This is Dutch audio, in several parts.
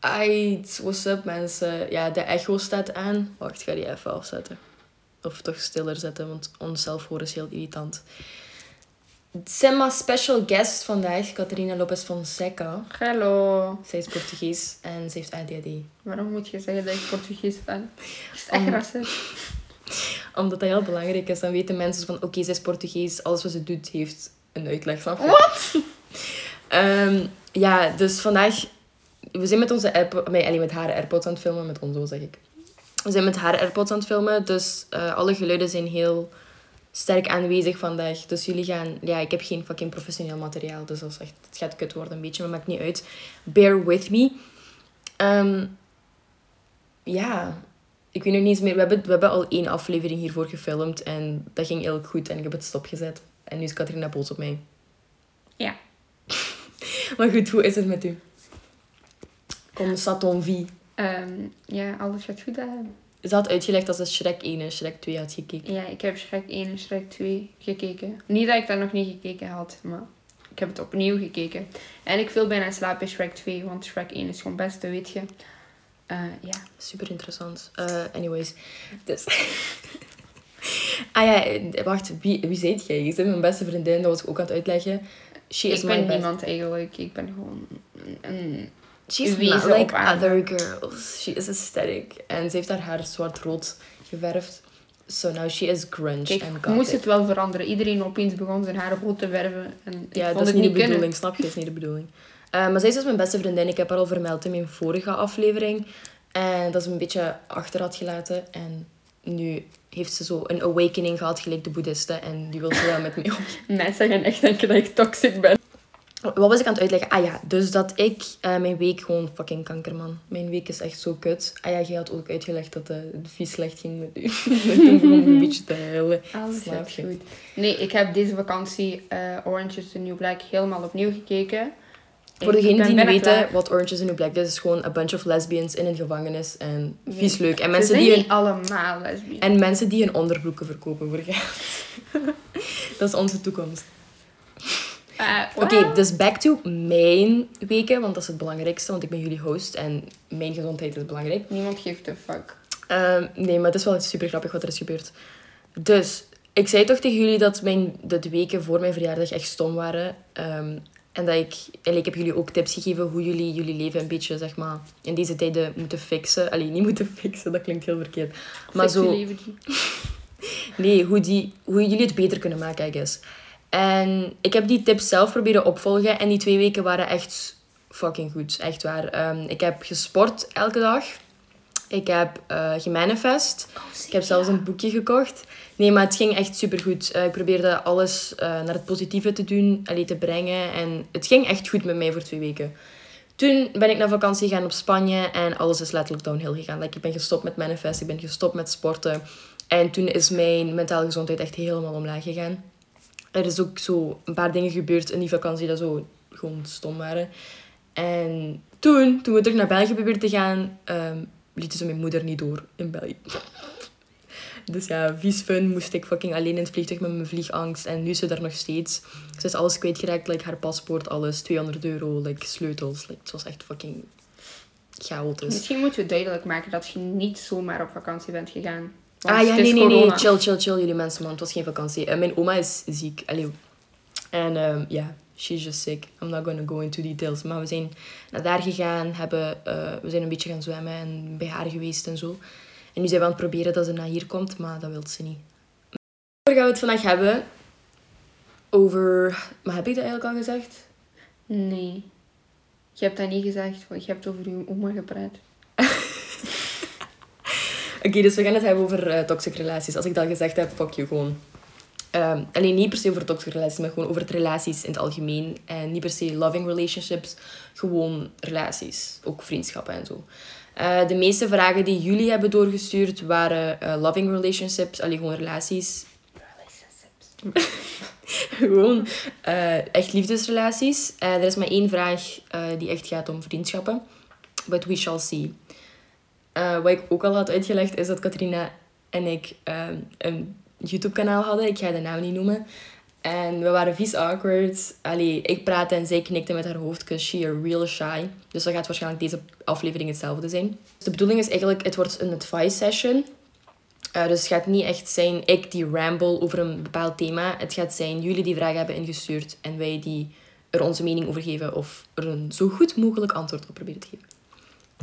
Aight, what's up mensen? Ja, de echo staat aan. Wacht, ik ga die even afzetten. Of toch stiller zetten, want onszelf horen is heel irritant. Sema special guest vandaag, Catarina Lopez Fonseca. Hallo. Zij is Portugees en ze heeft ADHD. Waarom moet je zeggen dat ik Portugees ben? Is het echt Om- racist? Omdat dat heel belangrijk is. Dan weten mensen van, oké, zij is Portugees. Alles wat ze doet heeft een uitleg. Je? Wat? Ehm, ja, dus vandaag... We zijn met onze AirPods... Nee, alleen met haar AirPods aan het filmen. Met ons, zeg ik. We zijn met haar AirPods aan het filmen. Dus eh, alle geluiden zijn heel sterk aanwezig vandaag. Dus jullie gaan... Ja, ik heb geen fucking professioneel materiaal. Dus dat is echt, het gaat kut worden een beetje. Maar maakt niet uit. Bear with me. Ehm, ja... Ik weet nog niet eens meer. We hebben, we hebben al één aflevering hiervoor gefilmd. En dat ging heel goed. En ik heb het stopgezet. En nu is Katrina boos op mij. Ja. Maar goed, hoe is het met u? Kom, Saton vie. Ehm, ja, alles gaat goed. hè? Ze had uitgelegd dat ze Shrek 1 en Shrek 2 had gekeken. Ja, ik heb Shrek 1 en Shrek 2 gekeken. Niet dat ik dat nog niet gekeken had, maar ik heb het opnieuw gekeken. En ik viel bijna in slaap bij Shrek 2, want Shrek 1 is gewoon het beste, weet je. Eh, ja. Super interessant. Eh, anyways. Dus... ah ja, wacht. Wie, wie zijt jij? Je bent mijn beste vriendin. Dat was ik ook aan het uitleggen. She is ik ben best. niemand eigenlijk. Ik ben gewoon een- een... She's not op like other girls. She is aesthetic. En ze heeft haar haar zwart-rood geverfd. So now she is grunge Kijk, and gothic. moest het wel veranderen. Iedereen opeens begon zijn haar rood te verven. En Ja, dat is niet de kunnen. bedoeling, snap je? Dat is niet de bedoeling. Eh, maar zij is dus mijn beste vriendin. Ik heb haar al vermeld in mijn vorige aflevering. En dat ze me een beetje achter had gelaten. En nu heeft ze zo een awakening gehad, gelijk de boeddhisten. En nu wil ze wel met mij om. Mensen gaan echt denken dat ik toxic ben. Wat was ik aan het uitleggen? Ah ja, dus dat ik eh, mijn week gewoon fucking kanker, man. Mijn week is echt zo kut. Ah ja, jij had ook uitgelegd dat eh, het vies slecht ging met u. Ik een beetje te huilen. Alles Slaap je? goed. Nee, ik heb deze vakantie eh, Orange is the New Black helemaal opnieuw gekeken. Voor degenen die niet weten klaar. wat Orange is the New Black is, is gewoon a bunch of lesbians in een gevangenis. En vies leuk. En mensen zijn die hun allemaal lesbisch. En mensen die hun onderbroeken verkopen voor geld. dat is onze toekomst. Eh, Oké, dus back to mijn weken, want dat is het belangrijkste, want ik ben jullie host en mijn gezondheid is belangrijk. Niemand geeft een fuck. Ehm, nee, maar het is wel super grappig wat er is gebeurd. Dus, ik zei toch tegen jullie dat mijn, dat de weken voor mijn verjaardag echt stom waren. Ehm, en dat ik, en ik heb jullie ook tips gegeven hoe jullie jullie leven een beetje, zeg maar, in deze tijden moeten fixen. Allee, niet moeten fixen, dat klinkt heel verkeerd. Maar zo, leventje. Nee, hoe, die, hoe jullie het beter kunnen maken, I guess. En ik heb die tips zelf proberen opvolgen. En die twee weken waren echt fucking goed. Echt waar. Ehm, ik heb gesport elke dag. Ik heb eh gemanifest. Ik heb zelfs een boekje gekocht. Nee, maar het ging echt supergoed. Eh ik probeerde alles eh, naar het positieve te doen, allee, te brengen. En het ging echt goed met mij voor twee weken. Toen ben ik naar vakantie gegaan op Spanje en alles is letterlijk downhill gegaan. Like, ik ben gestopt met manifest, ik ben gestopt met sporten. En toen is mijn mentale gezondheid echt helemaal omlaag gegaan. Er is ook zo een paar dingen gebeurd in die vakantie dat zo gewoon stom waren. En toen, toen we terug naar België probeerden te gaan, ehm, lieten ze mijn moeder niet door in België. Dus ja, vies fun moest ik fucking alleen in het vliegtuig met mijn vliegangst. En nu is ze daar nog steeds. Ze is alles kwijtgeraakt, like haar paspoort, alles. 200 euro, like sleutels. Het was echt fucking chaotisch. Misschien moeten we duidelijk maken dat je niet zomaar op vakantie bent gegaan. Ah ja, nee, nee, nee. Chill, chill, chill, jullie mensen, man. Het was geen vakantie. Eh, mijn oma is ziek. Allee. En ehm, ja, she's just sick. I'm not gonna go into details. Maar we zijn naar daar gegaan. Hebben, eh, we zijn een beetje gaan zwemmen en bij haar geweest en zo. En nu zijn we aan het proberen dat ze naar hier komt, maar dat wil ze niet. Waar gaan we het vandaag hebben? Over... Maar heb ik dat eigenlijk al gezegd? Nee. Je hebt dat niet gezegd, want je hebt over je oma gepraat. Oké, dus we gaan het hebben over eh, toxic relaties. Als ik dat gezegd heb, fuck you gewoon. Ehm, alleen niet per se over toxic relaties, maar gewoon over relaties in het algemeen. En niet per se loving relationships, gewoon relaties. Ook vriendschappen en zo. Eh, de meeste vragen die jullie hebben doorgestuurd waren eh, loving relationships, alleen gewoon relaties. gewoon eh, echt liefdesrelaties. Er is maar één vraag die echt gaat om vriendschappen. But we shall see. Eh, wat ik ook al had uitgelegd is dat Katrina en ik ehm, een YouTube-kanaal hadden. Ik ga de naam niet noemen. En we waren vies awkward. Allee, ik praatte en zij knikte met haar hoofd, because she a real shy. Dus dat gaat waarschijnlijk deze aflevering hetzelfde zijn. Dus de bedoeling is eigenlijk, het wordt een advice session. Uh, dus het gaat niet echt zijn ik die ramble over een bepaald thema. Het gaat zijn jullie die vragen hebben ingestuurd en wij die er onze mening over geven of er een zo goed mogelijk antwoord op proberen te geven.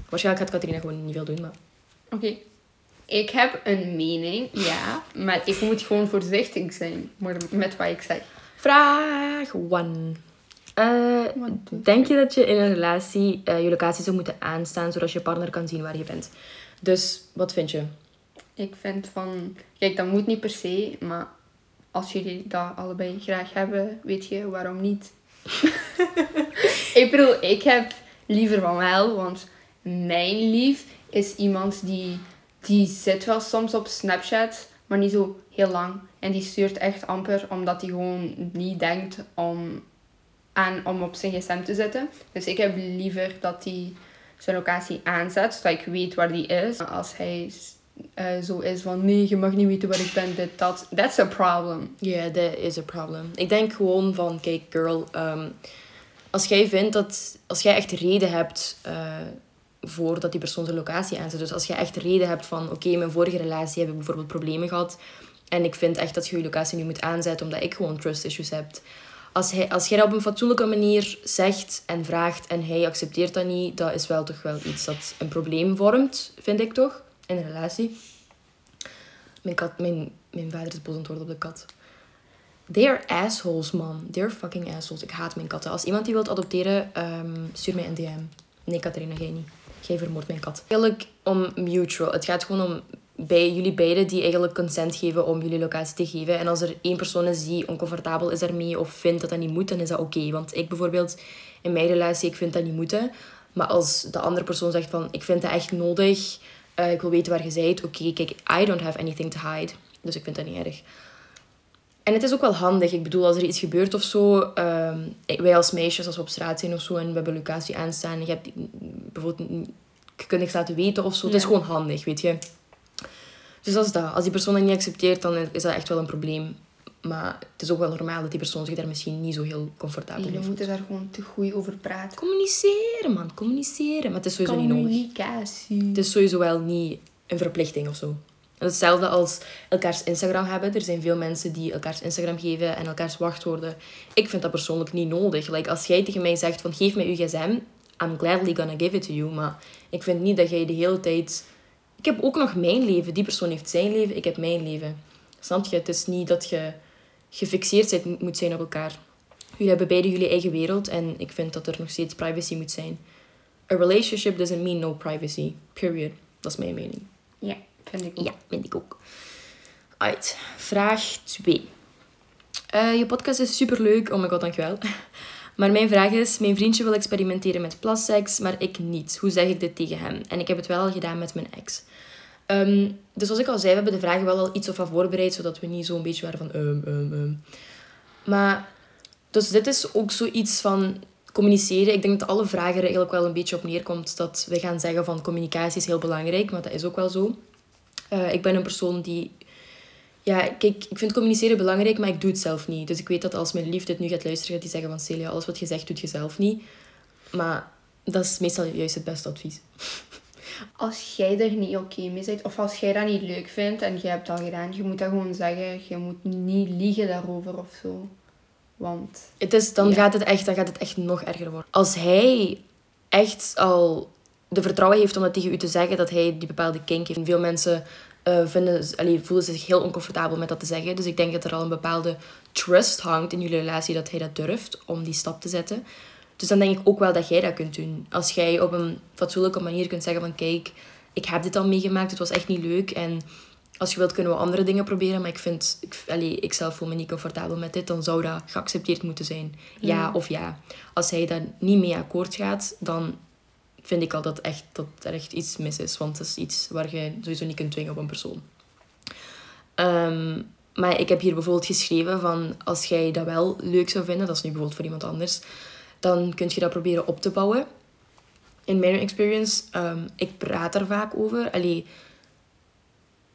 Waarschijnlijk gaat Katrina gewoon niet veel doen, maar... Oké. Ik heb een mening, ja, maar ik moet gewoon voorzichtig zijn met wat ik zeg. Vraag 1. Uh, denk je dat je in een relatie uh, je locatie zou moeten aanstaan zodat je partner kan zien waar je bent? Dus wat vind je? Ik vind van, kijk, dat moet niet per se, maar als jullie dat allebei graag hebben, weet je waarom niet? ik bedoel, ik heb liever van wel, want mijn lief is iemand die, die zit wel soms op Snapchat, maar niet zo heel lang. En die stuurt echt amper, omdat hij gewoon niet denkt om, aan, om op zijn gsm te zitten. Dus ik heb liever dat hij zijn locatie aanzet, zodat ik weet waar die is. Als hij uh, zo is van nee, je mag niet weten waar ik ben, dit, dat. That's a problem. Ja, yeah, that is a problem. Ik denk gewoon van, kijk girl, um, als jij vindt dat, als jij echt reden hebt uh, voor dat die persoon zijn locatie aanzet. Dus als jij echt reden hebt van, oké, in mijn vorige relatie heb ik bijvoorbeeld problemen gehad. En ik vind echt dat je je locatie nu moet aanzetten omdat ik gewoon trust issues heb. Als, hij, als jij dat op een fatsoenlijke manier zegt en vraagt en hij accepteert dat niet, dat is wel toch wel iets dat een probleem vormt, vind ik toch? in een relatie. Mijn, kat, mijn, mijn vader is boos worden op de kat. They are assholes, man. They're fucking assholes. Ik haat mijn katten. Als iemand die wilt adopteren, um, stuur mij een DM. Nee, Catharina, jij niet. Jij vermoordt mijn kat. Eigenlijk om mutual. Het gaat gewoon om bij jullie beiden die eigenlijk consent geven om jullie locatie te geven. En als er één persoon is die oncomfortabel is ermee of vindt dat dat niet moet, dan is dat oké. Want ik bijvoorbeeld, in mijn relatie, ik vind dat niet moeten. Maar als de andere persoon zegt van, ik vind dat echt nodig uh, ik wil weten waar je bent. Oké, kijk, I don't have anything to hide. Dus ik vind dat niet erg. En het is ook wel handig. Ik bedoel, als er iets gebeurt of zo. Um, wij als meisjes, als we op straat zijn of zo en we hebben locatie aanstaan. En je hebt bijvoorbeeld. Niks laten weten of zo. Het is gewoon handig, weet je. Dus dat is dat. Als die persoon dat niet accepteert, dan is dat echt wel een probleem. Maar het is ook wel normaal dat die persoon zich daar misschien niet zo heel comfortabel mee voelt. Je moet daar gewoon te goed over praten. Communiceren, man. Communiceren. Maar het is sowieso niet nodig. Communicatie. Het is sowieso wel niet een verplichting of zo. Hetzelfde als elkaars Instagram hebben. Er zijn veel mensen die elkaars Instagram geven en elkaars wachtwoorden. Ik vind dat persoonlijk niet nodig. Like, als jij tegen mij zegt van geef mij uw gsm, I'm gladly gonna give it to you. Maar ik vind niet dat jij de hele tijd... Ik heb ook nog mijn leven. Die persoon heeft zijn leven, ik heb mijn leven. Snap je? Het is niet dat je gefixeerd moet zijn op elkaar. Jullie hebben beide jullie eigen wereld en ik vind dat er nog steeds privacy moet zijn. A relationship doesn't mean no privacy. Period. Dat is mijn mening. Ja, vind ik ook. Ja, vind ik ook. Uit. Vraag 2. Uh, eh, je podcast is super leuk. Oh my god, dankjewel. Maar mijn vraag is: Mijn vriendje wil experimenteren met plasseks, maar ik niet. Hoe zeg ik dit tegen hem? En ik heb het wel al gedaan met mijn ex. Um, dus zoals ik al zei, we hebben de vragen wel al iets of wat voorbereid, zodat we niet zo'n beetje waren van um, um, um. Maar, dus dit is ook zoiets van communiceren. Ik denk dat alle vragen er eigenlijk wel een beetje op neerkomt dat we gaan zeggen van communicatie is heel belangrijk, maar dat is ook wel zo. Uh, ik ben een persoon die... Ja, kijk, ik vind communiceren belangrijk, maar ik doe het zelf niet. Dus ik weet dat als mijn lief dit nu gaat luisteren, gaat hij zeggen van Celia, alles wat je zegt, doet je zelf niet. Maar dat is meestal juist het beste advies als jij er niet oké mee bent, of als jij dat niet leuk vindt en je hebt dat gedaan, je moet dat gewoon zeggen. Je moet niet liegen daarover of zo. Want... Het is, dan, gaat het echt, dan gaat het echt nog erger worden. Als hij echt al de vertrouwen heeft om dat tegen u te zeggen, dat hij die bepaalde kink heeft. Veel mensen uh, vinden, allee, voelen zich heel oncomfortabel met dat te zeggen. Dus ik denk dat er al een bepaalde trust hangt in jullie relatie dat hij dat durft om die stap te zetten. Dus dan denk ik ook wel dat jij dat kunt doen. Als jij op een fatsoenlijke manier kunt zeggen van kijk, ik heb dit al meegemaakt, het was echt niet leuk. En als je wilt kunnen we andere dingen proberen, maar ik vind, ik, allee, ik zelf voel me niet comfortabel met dit, dan zou dat geaccepteerd moeten zijn. Ja of ja. Als hij daar niet mee akkoord gaat, dan vind ik al dat, echt, dat er echt iets mis is. Want het is iets waar je sowieso niet kunt dwingen op een persoon. Ehm, maar ik heb hier bijvoorbeeld geschreven van als jij dat wel leuk zou vinden, dat is nu bijvoorbeeld voor iemand anders, dan kun je dat proberen op te bouwen. In mijn experience, um, ik praat er vaak over. Allee,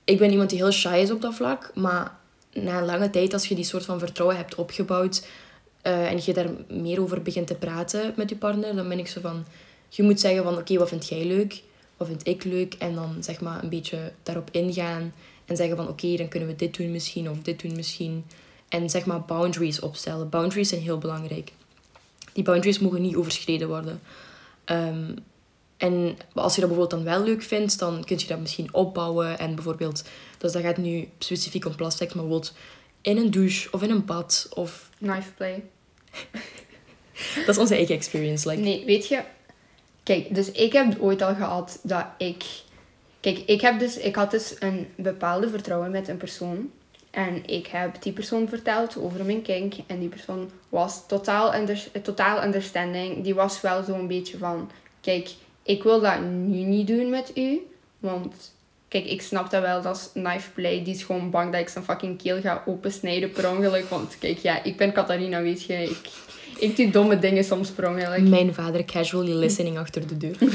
ik ben iemand die heel shy is op dat vlak, maar na een lange tijd, als je die soort van vertrouwen hebt opgebouwd eh, en je daar meer over begint te praten met je partner, dan ben ik zo van, je moet zeggen van, oké, wat vind jij leuk? Wat vind ik leuk? En dan zeg maar een beetje daarop ingaan en zeggen van, oké, dan kunnen we dit doen misschien of dit doen misschien. En zeg maar boundaries opstellen. Boundaries zijn heel belangrijk. Die boundaries mogen niet overschreden worden. Ehm, en als je dat bijvoorbeeld dan wel leuk vindt, dan kun je dat misschien opbouwen. En bijvoorbeeld, dus dat gaat nu specifiek om plastic, maar bijvoorbeeld in een douche of in een bad of... Knife play. Dat is onze eigen experience. Like. Nee, weet je... Kijk, dus ik heb ooit al gehad dat ik... Kijk, ik, heb dus, ik had dus een bepaalde vertrouwen met een persoon. En ik heb die persoon verteld over mijn kink. En die persoon was totaal, under, totaal understanding. Die was wel zo'n beetje van... Kijk, ik wil dat nu niet doen met u. Want kijk, ik snap dat wel. Dat is knife play. Die is gewoon bang dat ik zijn fucking keel ga opensnijden per ongeluk. Want kijk, ja, ik ben Catharina, weet je. Ik, ik doe domme dingen soms per ongeluk. Mijn vader casually listening achter de deur.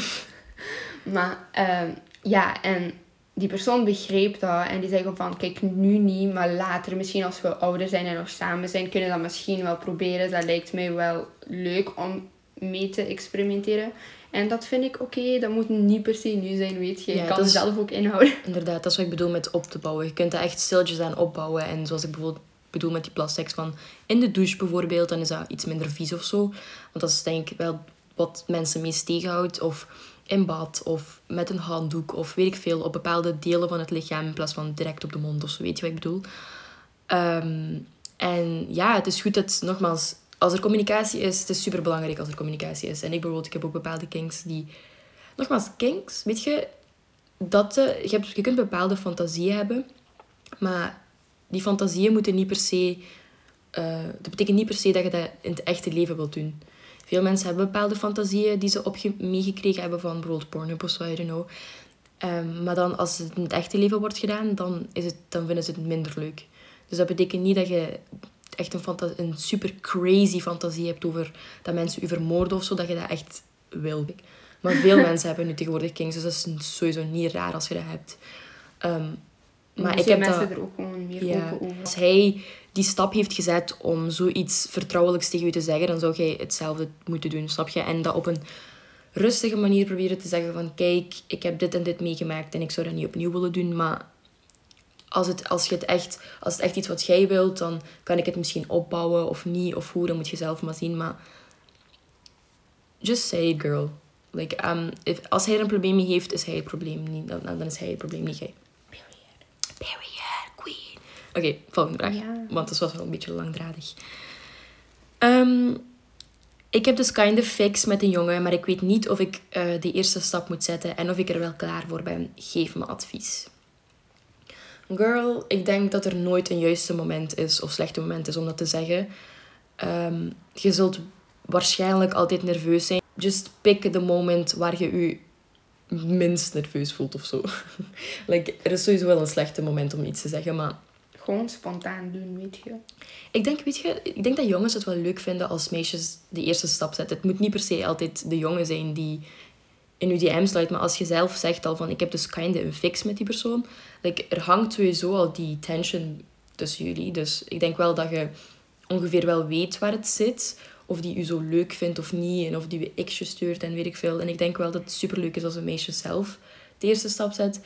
Maar ehm, ja, en die persoon begreep dat. En die zei gewoon van, kijk, nu niet, maar later, misschien als we ouder zijn en nog samen zijn, kunnen we dat misschien wel proberen. Dat lijkt mij wel leuk om mee te experimenteren. En dat vind ik oké, dat moet niet per se nu zijn, weet je. Ja, je kan het is- zelf ook inhouden. Inderdaad, dat is wat ik bedoel met op te bouwen. Je kunt dat echt stilletjes aan opbouwen. En zoals ik bijvoorbeeld bedoel met die plastics van in de douche bijvoorbeeld, dan is dat iets minder vies of zo. Want dat is denk ik wel wat mensen meest tegenhoudt. Of in bad, of met een handdoek, of weet ik veel, op bepaalde delen van het lichaam in plaats van direct op de mond of zo. Weet je wat ik bedoel? Ehm, en ja, het is goed dat, nogmaals, als er communicatie is, het is super belangrijk als er communicatie is. En ik bijvoorbeeld, ik heb ook bepaalde kinks die. Nogmaals, kinks, weet je, dat, eh, je, hebt, je kunt bepaalde fantasieën hebben, maar die fantasieën moeten niet per se. eh, dat betekent niet per se dat je dat in het echte leven wilt doen. Veel mensen hebben bepaalde fantasieën die ze meegekregen hebben van bijvoorbeeld Pornhub of zo, I don't know. Ehm, maar dan als het in het echte leven wordt gedaan, dan, is het, dan vinden ze het minder leuk. Dus dat betekent niet dat je echt een, een super crazy fantasie hebt over dat mensen u vermoorden of zo, dat je dat echt wil. Maar veel mensen hebben nu tegenwoordig kings, dus dat is sowieso niet raar als je dat hebt. Ehm, maar ik heb mensen dat... er ook gewoon meer Ja. open over. Als hij die stap heeft gezet om zoiets vertrouwelijks tegen u te zeggen, dan zou jij hetzelfde moeten doen, snap je? En dat op een rustige manier proberen te zeggen van kijk, ik heb dit en dit meegemaakt en ik zou dat niet opnieuw willen doen, maar als het, als je het echt, als het echt iets wat jij wilt, dan kan ik het misschien opbouwen of niet, of hoe, dan moet je zelf maar zien, maar just say it, girl. Like, um, if, als hij er een probleem mee heeft, is hij het probleem niet, dan, dan is hij het probleem, niet jij. Period, queen. Oké, volgende vraag. Ja. Want dat was wel een beetje langdradig. Ehm, ik heb dus kind of fix met een jongen, maar ik weet niet of ik eh, de eerste stap moet zetten en of ik er wel klaar voor ben. Geef me advies. Girl, ik denk dat er nooit een juiste moment is of slechte moment is om dat te zeggen. Ehm, je zult waarschijnlijk altijd nerveus zijn. Just pick the moment waar je je minst nerveus voelt of zo. like, er is sowieso wel een slechte moment om iets te zeggen, maar Gewoon spontaan doen, weet je. ik denk, weet je, ik denk dat jongens het wel leuk vinden als meisjes de eerste stap zetten. Het moet niet per se altijd de jongen zijn die in je DM sluit, maar als je zelf zegt al van ik heb dus kinda een fix met die persoon, like, er hangt sowieso al die tension tussen jullie. Dus ik denk wel dat je ongeveer wel weet waar het zit, of die u zo leuk vindt of niet, en of die je stuurt en weet ik veel. En ik denk wel dat het super leuk is als een meisje zelf de eerste stap zet.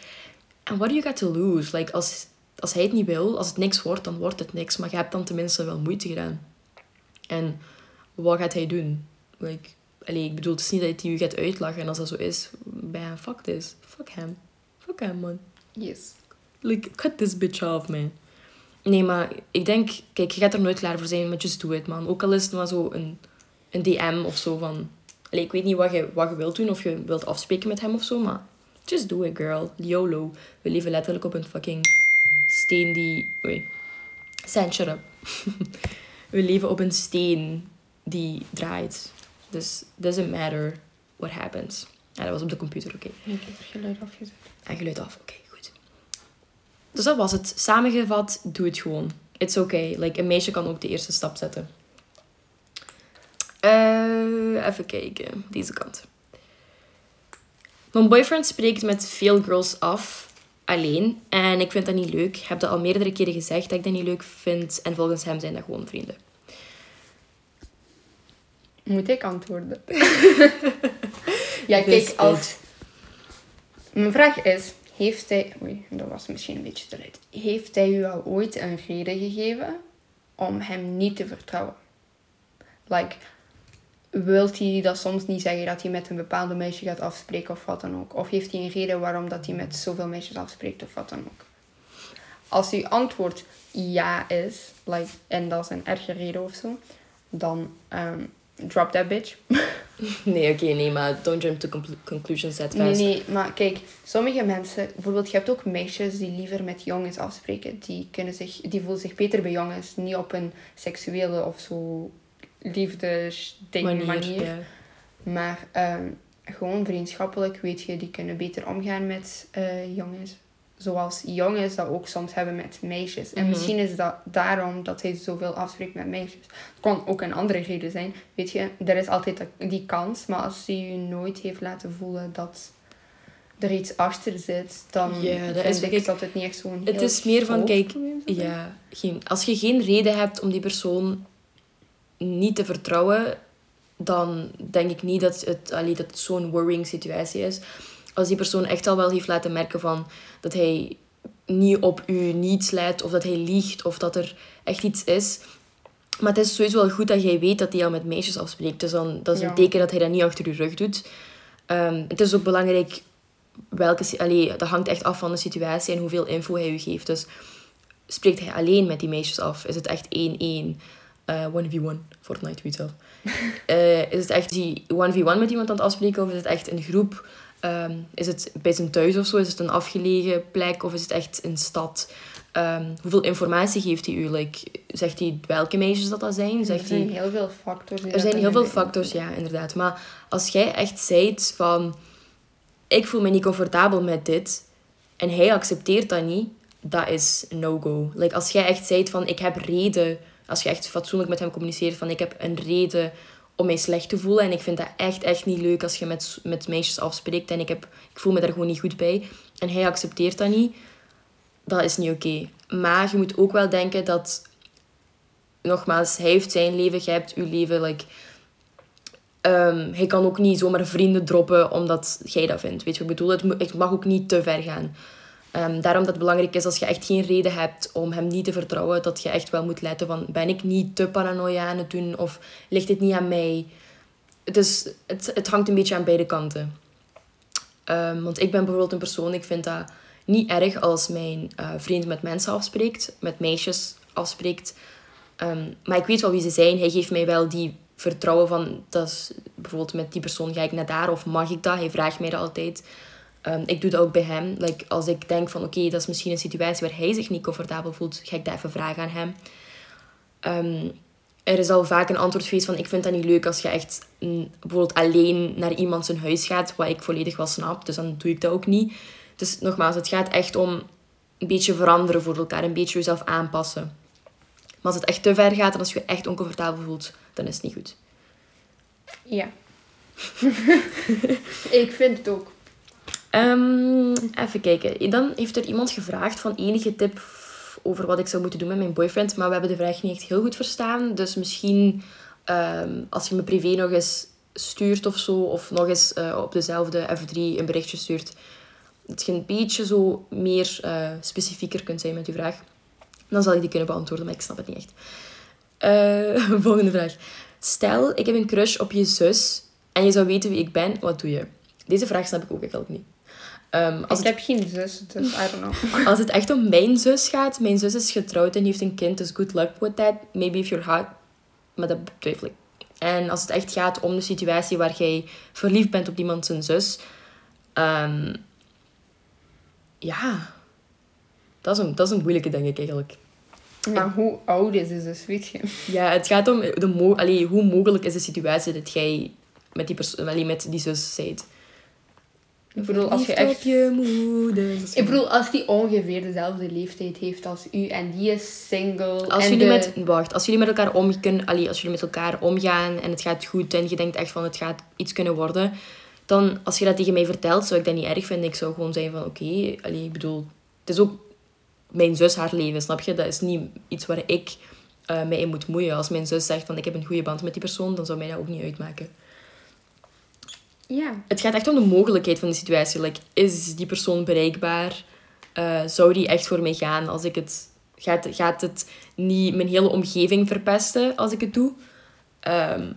En what do you got to lose? Like, als, als hij het niet wil, als het niks wordt, dan wordt het niks. Maar je hebt dan tenminste wel moeite gedaan. En wat gaat hij doen? Like, allee, ik bedoel, het is niet dat hij u gaat uitlachen. En als dat zo is, bam, fuck this. Fuck hem. Fuck hem, man. Yes. Like, cut this bitch off, man. Nee, maar ik denk... Kijk, je gaat er nooit klaar voor zijn, maar just do it, man. Ook al is het maar zo een, een DM of zo van... Allee, ik weet niet wat je, wat je wilt doen, of je wilt afspreken met hem of zo, maar... Just do it, girl. YOLO. We leven letterlijk op een fucking steen die... Oei. Up. We leven op een steen die draait. Dus doesn't matter what happens. Ja, dat was op de computer, oké. Ik heb geluid afgezet. En geluid af. Oké. Dus dat was het. Samengevat, doe het gewoon. It's okay. Like, een meisje kan ook de eerste stap zetten. Eh, even kijken. Deze kant. Mijn boyfriend spreekt met veel girls af. alleen. En ik vind dat niet leuk. Ik heb dat al meerdere keren gezegd dat ik dat niet leuk vind. En volgens hem zijn dat gewoon vrienden. Moet ik antwoorden? ja, kijk, als... Mijn vraag is, heeft hij... Oei, dat was misschien een beetje te luid. Heeft hij u al ooit een reden gegeven om hem niet te vertrouwen? Like, wilt hij dat soms niet zeggen dat hij met een bepaalde meisje gaat afspreken of wat dan ook? Of heeft hij een reden waarom dat hij met zoveel meisjes afspreekt of wat dan ook? Als uw antwoord ja is, like, en dat is een erge reden of zo, dan ehm, drop that bitch. Nee, oké, nee, maar don't jump to conclu- conclusions that Nee, fast. nee, maar kijk, sommige mensen, bijvoorbeeld, je hebt ook meisjes die liever met jongens afspreken. Die, kunnen zich, die voelen zich beter bij jongens, niet op een seksuele of zo liefdesding manier. manier. Ja. Maar ehm, gewoon vriendschappelijk, weet je, die kunnen beter omgaan met eh, jongens. Zoals jongens dat ook soms hebben met meisjes. En Mhm. misschien is dat daarom dat hij zoveel afspreekt met meisjes. Het kan ook een andere reden zijn. Weet je, er is altijd die kans. Maar als hij je nooit heeft laten voelen dat er iets achter zit, dan Ja, dat is- ik kijk, dat het niet echt zo'n het is meer van, kijk. Ja, geen, als je geen reden hebt om die persoon niet te vertrouwen, dan denk ik niet dat het, allee, dat het zo'n worrying situatie is. Als die persoon echt al wel heeft laten merken van dat hij niet op u niets leidt, of dat hij liegt, of dat er echt iets is. Maar het is sowieso wel goed dat jij weet dat hij al met meisjes afspreekt. Dus dan, dat is Ja. een teken dat hij dat niet achter je rug doet. Ehm, het is ook belangrijk welke... Allee, dat hangt echt af van de situatie en hoeveel info hij u geeft. Dus spreekt hij alleen met die meisjes af? Is het echt 1-1? eh 1v1, Fortnite weet zelf. Eh, is het echt die 1v1 met iemand aan het afspreken of is het echt een groep? Ehm, is het bij zijn thuis of zo? Is het een afgelegen plek of is het echt een stad? Ehm, hoeveel informatie geeft hij u? Like, zegt hij welke meisjes dat dat zijn? Er Zegt zijn hij... heel veel factoren. Er zijn heel veel factors, ja, inderdaad. Maar als jij echt zei van... Ik voel me niet comfortabel met dit. En hij accepteert dat niet. Dat is no-go. Like, als jij echt zei van... Ik heb reden... Als je echt fatsoenlijk met hem communiceert van... Ik heb een reden om mij slecht te voelen. En ik vind dat echt, echt niet leuk als je met, met meisjes afspreekt. En ik, heb, ik voel me daar gewoon niet goed bij. En hij accepteert dat niet. Dat is niet oké. Maar je moet ook wel denken dat... Nogmaals, hij heeft zijn leven, jij hebt uw leven. Like, Ehm, hij kan ook niet zomaar vrienden droppen omdat jij dat vindt. Weet je wat ik bedoel? Het mag ook niet te ver gaan. Ehm, daarom dat het belangrijk is als je echt geen reden hebt om hem niet te vertrouwen, dat je echt wel moet letten van ben ik niet te paranoia aan het doen of ligt dit niet aan mij? Is, het, het hangt een beetje aan beide kanten. Ehm, want ik ben bijvoorbeeld een persoon, ik vind dat niet erg als mijn eh, vriend met mensen afspreekt, met meisjes afspreekt. Ehm, maar ik weet wel wie ze zijn. Hij geeft mij wel die vertrouwen van, dat is, bijvoorbeeld met die persoon ga ik naar daar of mag ik dat? Hij vraagt mij dat altijd. Ehm, ik doe dat ook bij hem. Like, als ik denk van oké, dat is misschien een situatie waar hij zich niet comfortabel voelt, ga ik dat even vragen aan hem. Ehm, er is al vaak een antwoord geweest van ik vind dat niet leuk als je echt bijvoorbeeld alleen naar iemand zijn huis gaat, wat ik volledig wel snap. Dus dan doe ik dat ook niet. Dus nogmaals, het gaat echt om een beetje veranderen voor elkaar, een beetje jezelf aanpassen. Maar als het echt te ver gaat en als je je echt oncomfortabel voelt, dan is het niet goed. Ja. ik vind het ook. Ehm, even kijken. Dan heeft er iemand gevraagd van enige tip over wat ik zou moeten doen met mijn boyfriend. Maar we hebben de vraag niet echt heel goed verstaan. Dus misschien ehm, als je me privé nog eens stuurt of zo. Of nog eens eh, op dezelfde F3 een berichtje stuurt. Dat je een beetje zo meer eh, specifieker kunt zijn met je vraag. Dan zal ik die kunnen beantwoorden, maar ik snap het niet echt. Eh, volgende vraag. Stel, ik heb een crush op je zus en je zou weten wie ik ben, wat doe je? Deze vraag snap ik ook eigenlijk niet. Ehm, als, ik het, heb geen zus, dus I don't know. als het echt om mijn zus gaat, mijn zus is getrouwd en heeft een kind, dus good luck with that. Maybe if you're hot. Maar dat betwijfel ik. En als het echt gaat om de situatie waar jij verliefd bent op iemand zijn zus. ehm, ja, dat is, een, dat is een moeilijke, denk ik eigenlijk. Maar hoe oud is ze dus, weet je? Ja, het gaat om de mo allee, hoe mogelijk is de situatie dat jij met die, allee, met die zus bent. Ik bedoel, als je echt... op je moeder. dat is Ik bedoel, als die ongeveer dezelfde leeftijd heeft als u en die is single. Als en jullie, de- met, wacht, als jullie met elkaar om kunnen, allee, als jullie met elkaar omgaan en het gaat goed en je denkt echt van het gaat iets kunnen worden, dan als je dat tegen mij vertelt, zou ik dat niet erg vinden. Ik zou gewoon zeggen van oké, allee, ik bedoel, het is ook mijn zus haar leven, snap je? Dat is niet iets waar ik eh, mij in moet moeien. Als mijn zus zegt van ik heb een goede band met die persoon, dan zou mij dat ook niet uitmaken. Ja. Het gaat echt om de mogelijkheid van de situatie. Like, is die persoon bereikbaar? Eh, zou die echt voor mij gaan als ik het... Gaat, gaat het niet mijn hele omgeving verpesten als ik het doe? Ehm,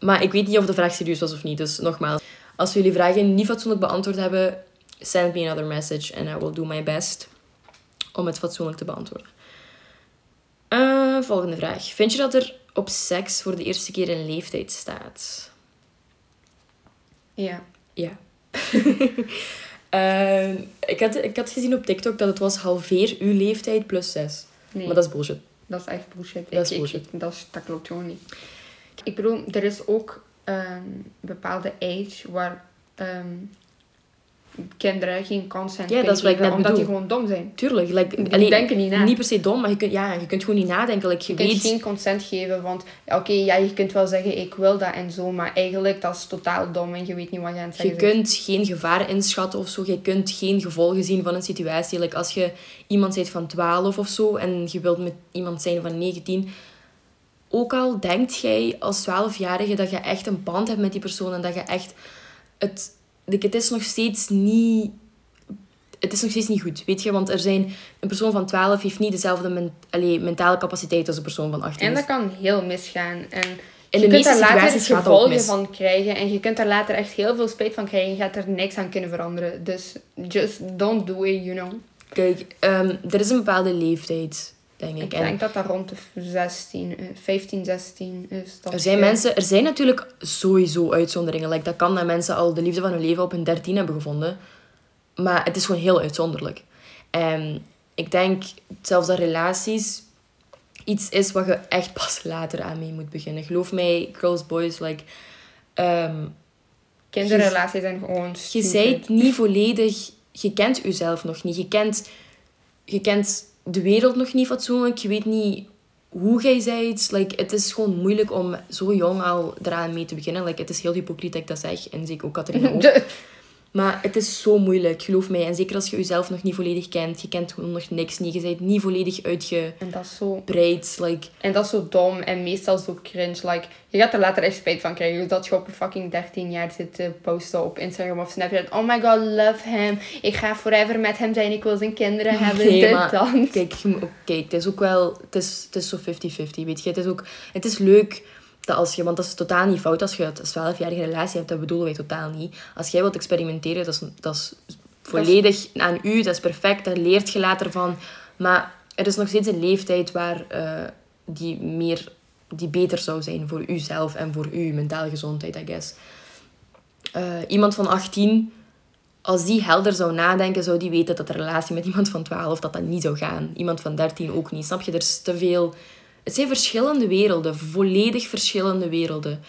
maar ik weet niet of de vraag serieus was of niet. Dus nogmaals, als jullie vragen niet fatsoenlijk beantwoord hebben, send me another message and I will do my best om het fatsoenlijk te beantwoorden. Eh, volgende vraag. Vind je dat er op seks voor de eerste keer een leeftijd staat? Ja. Ja. Eh, ik, had, ik had gezien op TikTok dat het was halveer uw leeftijd plus 6. Nee. Maar dat is bullshit. Dat is echt bullshit. Dat is ik- bullshit. ik- dat, is, dat klopt gewoon niet. Ik bedoel, er is ook een bepaalde age waar ehm, kinderen geen consent Ja, dat is wat ik geven, net omdat die bedoel. gewoon dom zijn. Tuurlijk. Like, Die allee, denken niet na. Niet per se dom, maar je kunt, ja, je kunt gewoon niet nadenken. Like, je Je kunt weet... geen consent geven, want oké, ja, je kunt wel zeggen ik wil dat en zo, maar eigenlijk dat is totaal dom en je weet niet wat je aan het Je zeggen bent. kunt geen gevaar inschatten of zo. Je kunt geen gevolgen zien van een situatie. Like als je iemand bent van 12 of zo en je wilt met iemand zijn van 19. Ook al denkt jij als 12-jarige dat je echt een band hebt met die persoon en dat je echt. Het, het is nog steeds niet. Het is nog steeds niet goed, weet je? Want er zijn, een persoon van 12 heeft niet dezelfde men, allee, mentale capaciteit als een persoon van 18. En dat kan heel misgaan. En In je de kunt daar later ook gevolgen van krijgen. En je kunt daar later echt heel veel spijt van krijgen. Je gaat er niks aan kunnen veranderen. Dus just don't do it, you know. Kijk, ehm, er is een bepaalde leeftijd, denk ik. Ik En denk dat dat rond de 16, eh, 15, 16 is. Dat Er zijn, mensen, er zijn natuurlijk sowieso uitzonderingen. Like, dat kan dat mensen al de liefde van hun leven op hun 13 hebben gevonden. Maar het is gewoon heel uitzonderlijk. En ik denk zelfs dat relaties iets is wat je echt pas later aan mee moet beginnen. Geloof mij, girls, boys, like... ehm, Kinderrelaties zijn gewoon je zijt niet volledig... Je kent jezelf nog niet. Je kent, je kent de wereld nog niet fatsoenlijk. Je weet niet hoe jij zijt. Like, het is gewoon moeilijk om zo jong al eraan mee te beginnen. Like, het is heel hypocriet dat ik dat zeg. En zeker ook Catharina ook. Maar het is zo moeilijk, geloof mij. En zeker als je jezelf nog niet volledig kent. Je kent gewoon nog niks niet. Je bent niet volledig uitgebreid. En dat is zo Like, En dat is zo dom en meestal zo cringe. Like, je gaat er later echt spijt van krijgen. Dat je op een fucking 13 jaar zit te posten op Instagram of Snapchat. Oh my god, love him. Ik ga forever met hem zijn. Ik wil zijn kinderen hebben. Nee, dit, maar. Kijk, oké, het is ook wel... Het is, het is zo 50-50, weet je. Het is ook... Het is leuk dat als je... Want dat is totaal niet fout als je een 12-jarige relatie hebt. Dat bedoelen wij totaal niet. Als jij wilt experimenteren, dat is, dat is volledig aan u. Dat is perfect. Daar leert je later van. Maar er is nog steeds een leeftijd waar... eh, die meer... Die beter zou zijn voor uzelf en voor uw mentale gezondheid, I guess. Eh, iemand van 18 als die helder zou nadenken, zou die weten dat een relatie met iemand van 12 dat dat niet zou gaan. Iemand van 13 ook niet. Snap je? Er is te veel. Het zijn verschillende werelden, volledig verschillende werelden.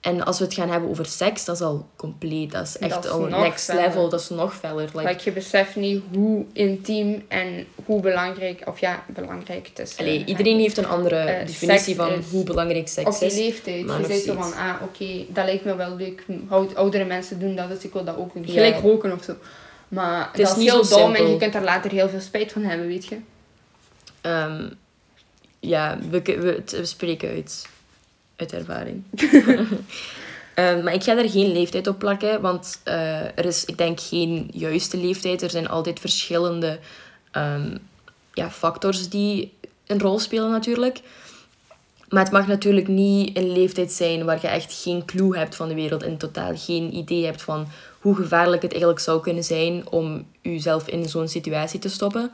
En als we het gaan hebben over seks, dat is al compleet. Dat is echt Dat is al next feller. level. Dat is nog feller. Like, Like, je beseft niet hoe intiem en hoe belangrijk, of ja, belangrijk het is. allee, eh, iedereen heeft een andere eh, definitie van is- hoe belangrijk Op seks is. leeftijd. maar je nog zegt zo van, ah, oké, dat lijkt me wel leuk. Oud- Oudere mensen doen dat, dus ik wil dat ook doen. Ja. Gelijk roken of zo. Maar is dat is niet heel zo dom en simpel. je kunt er later heel veel spijt van hebben, weet je. Ehm, ja, we, we, spreken uit, uit ervaring. Ehm, maar ik ga er geen leeftijd op plakken, want eh, er is, ik denk, geen juiste leeftijd. Er zijn altijd verschillende ehm, ja, factors die een rol spelen natuurlijk. Maar het mag natuurlijk niet een leeftijd zijn waar je echt geen clue hebt van de wereld en totaal geen idee hebt van hoe gevaarlijk het eigenlijk zou kunnen zijn om jezelf in zo'n situatie te stoppen.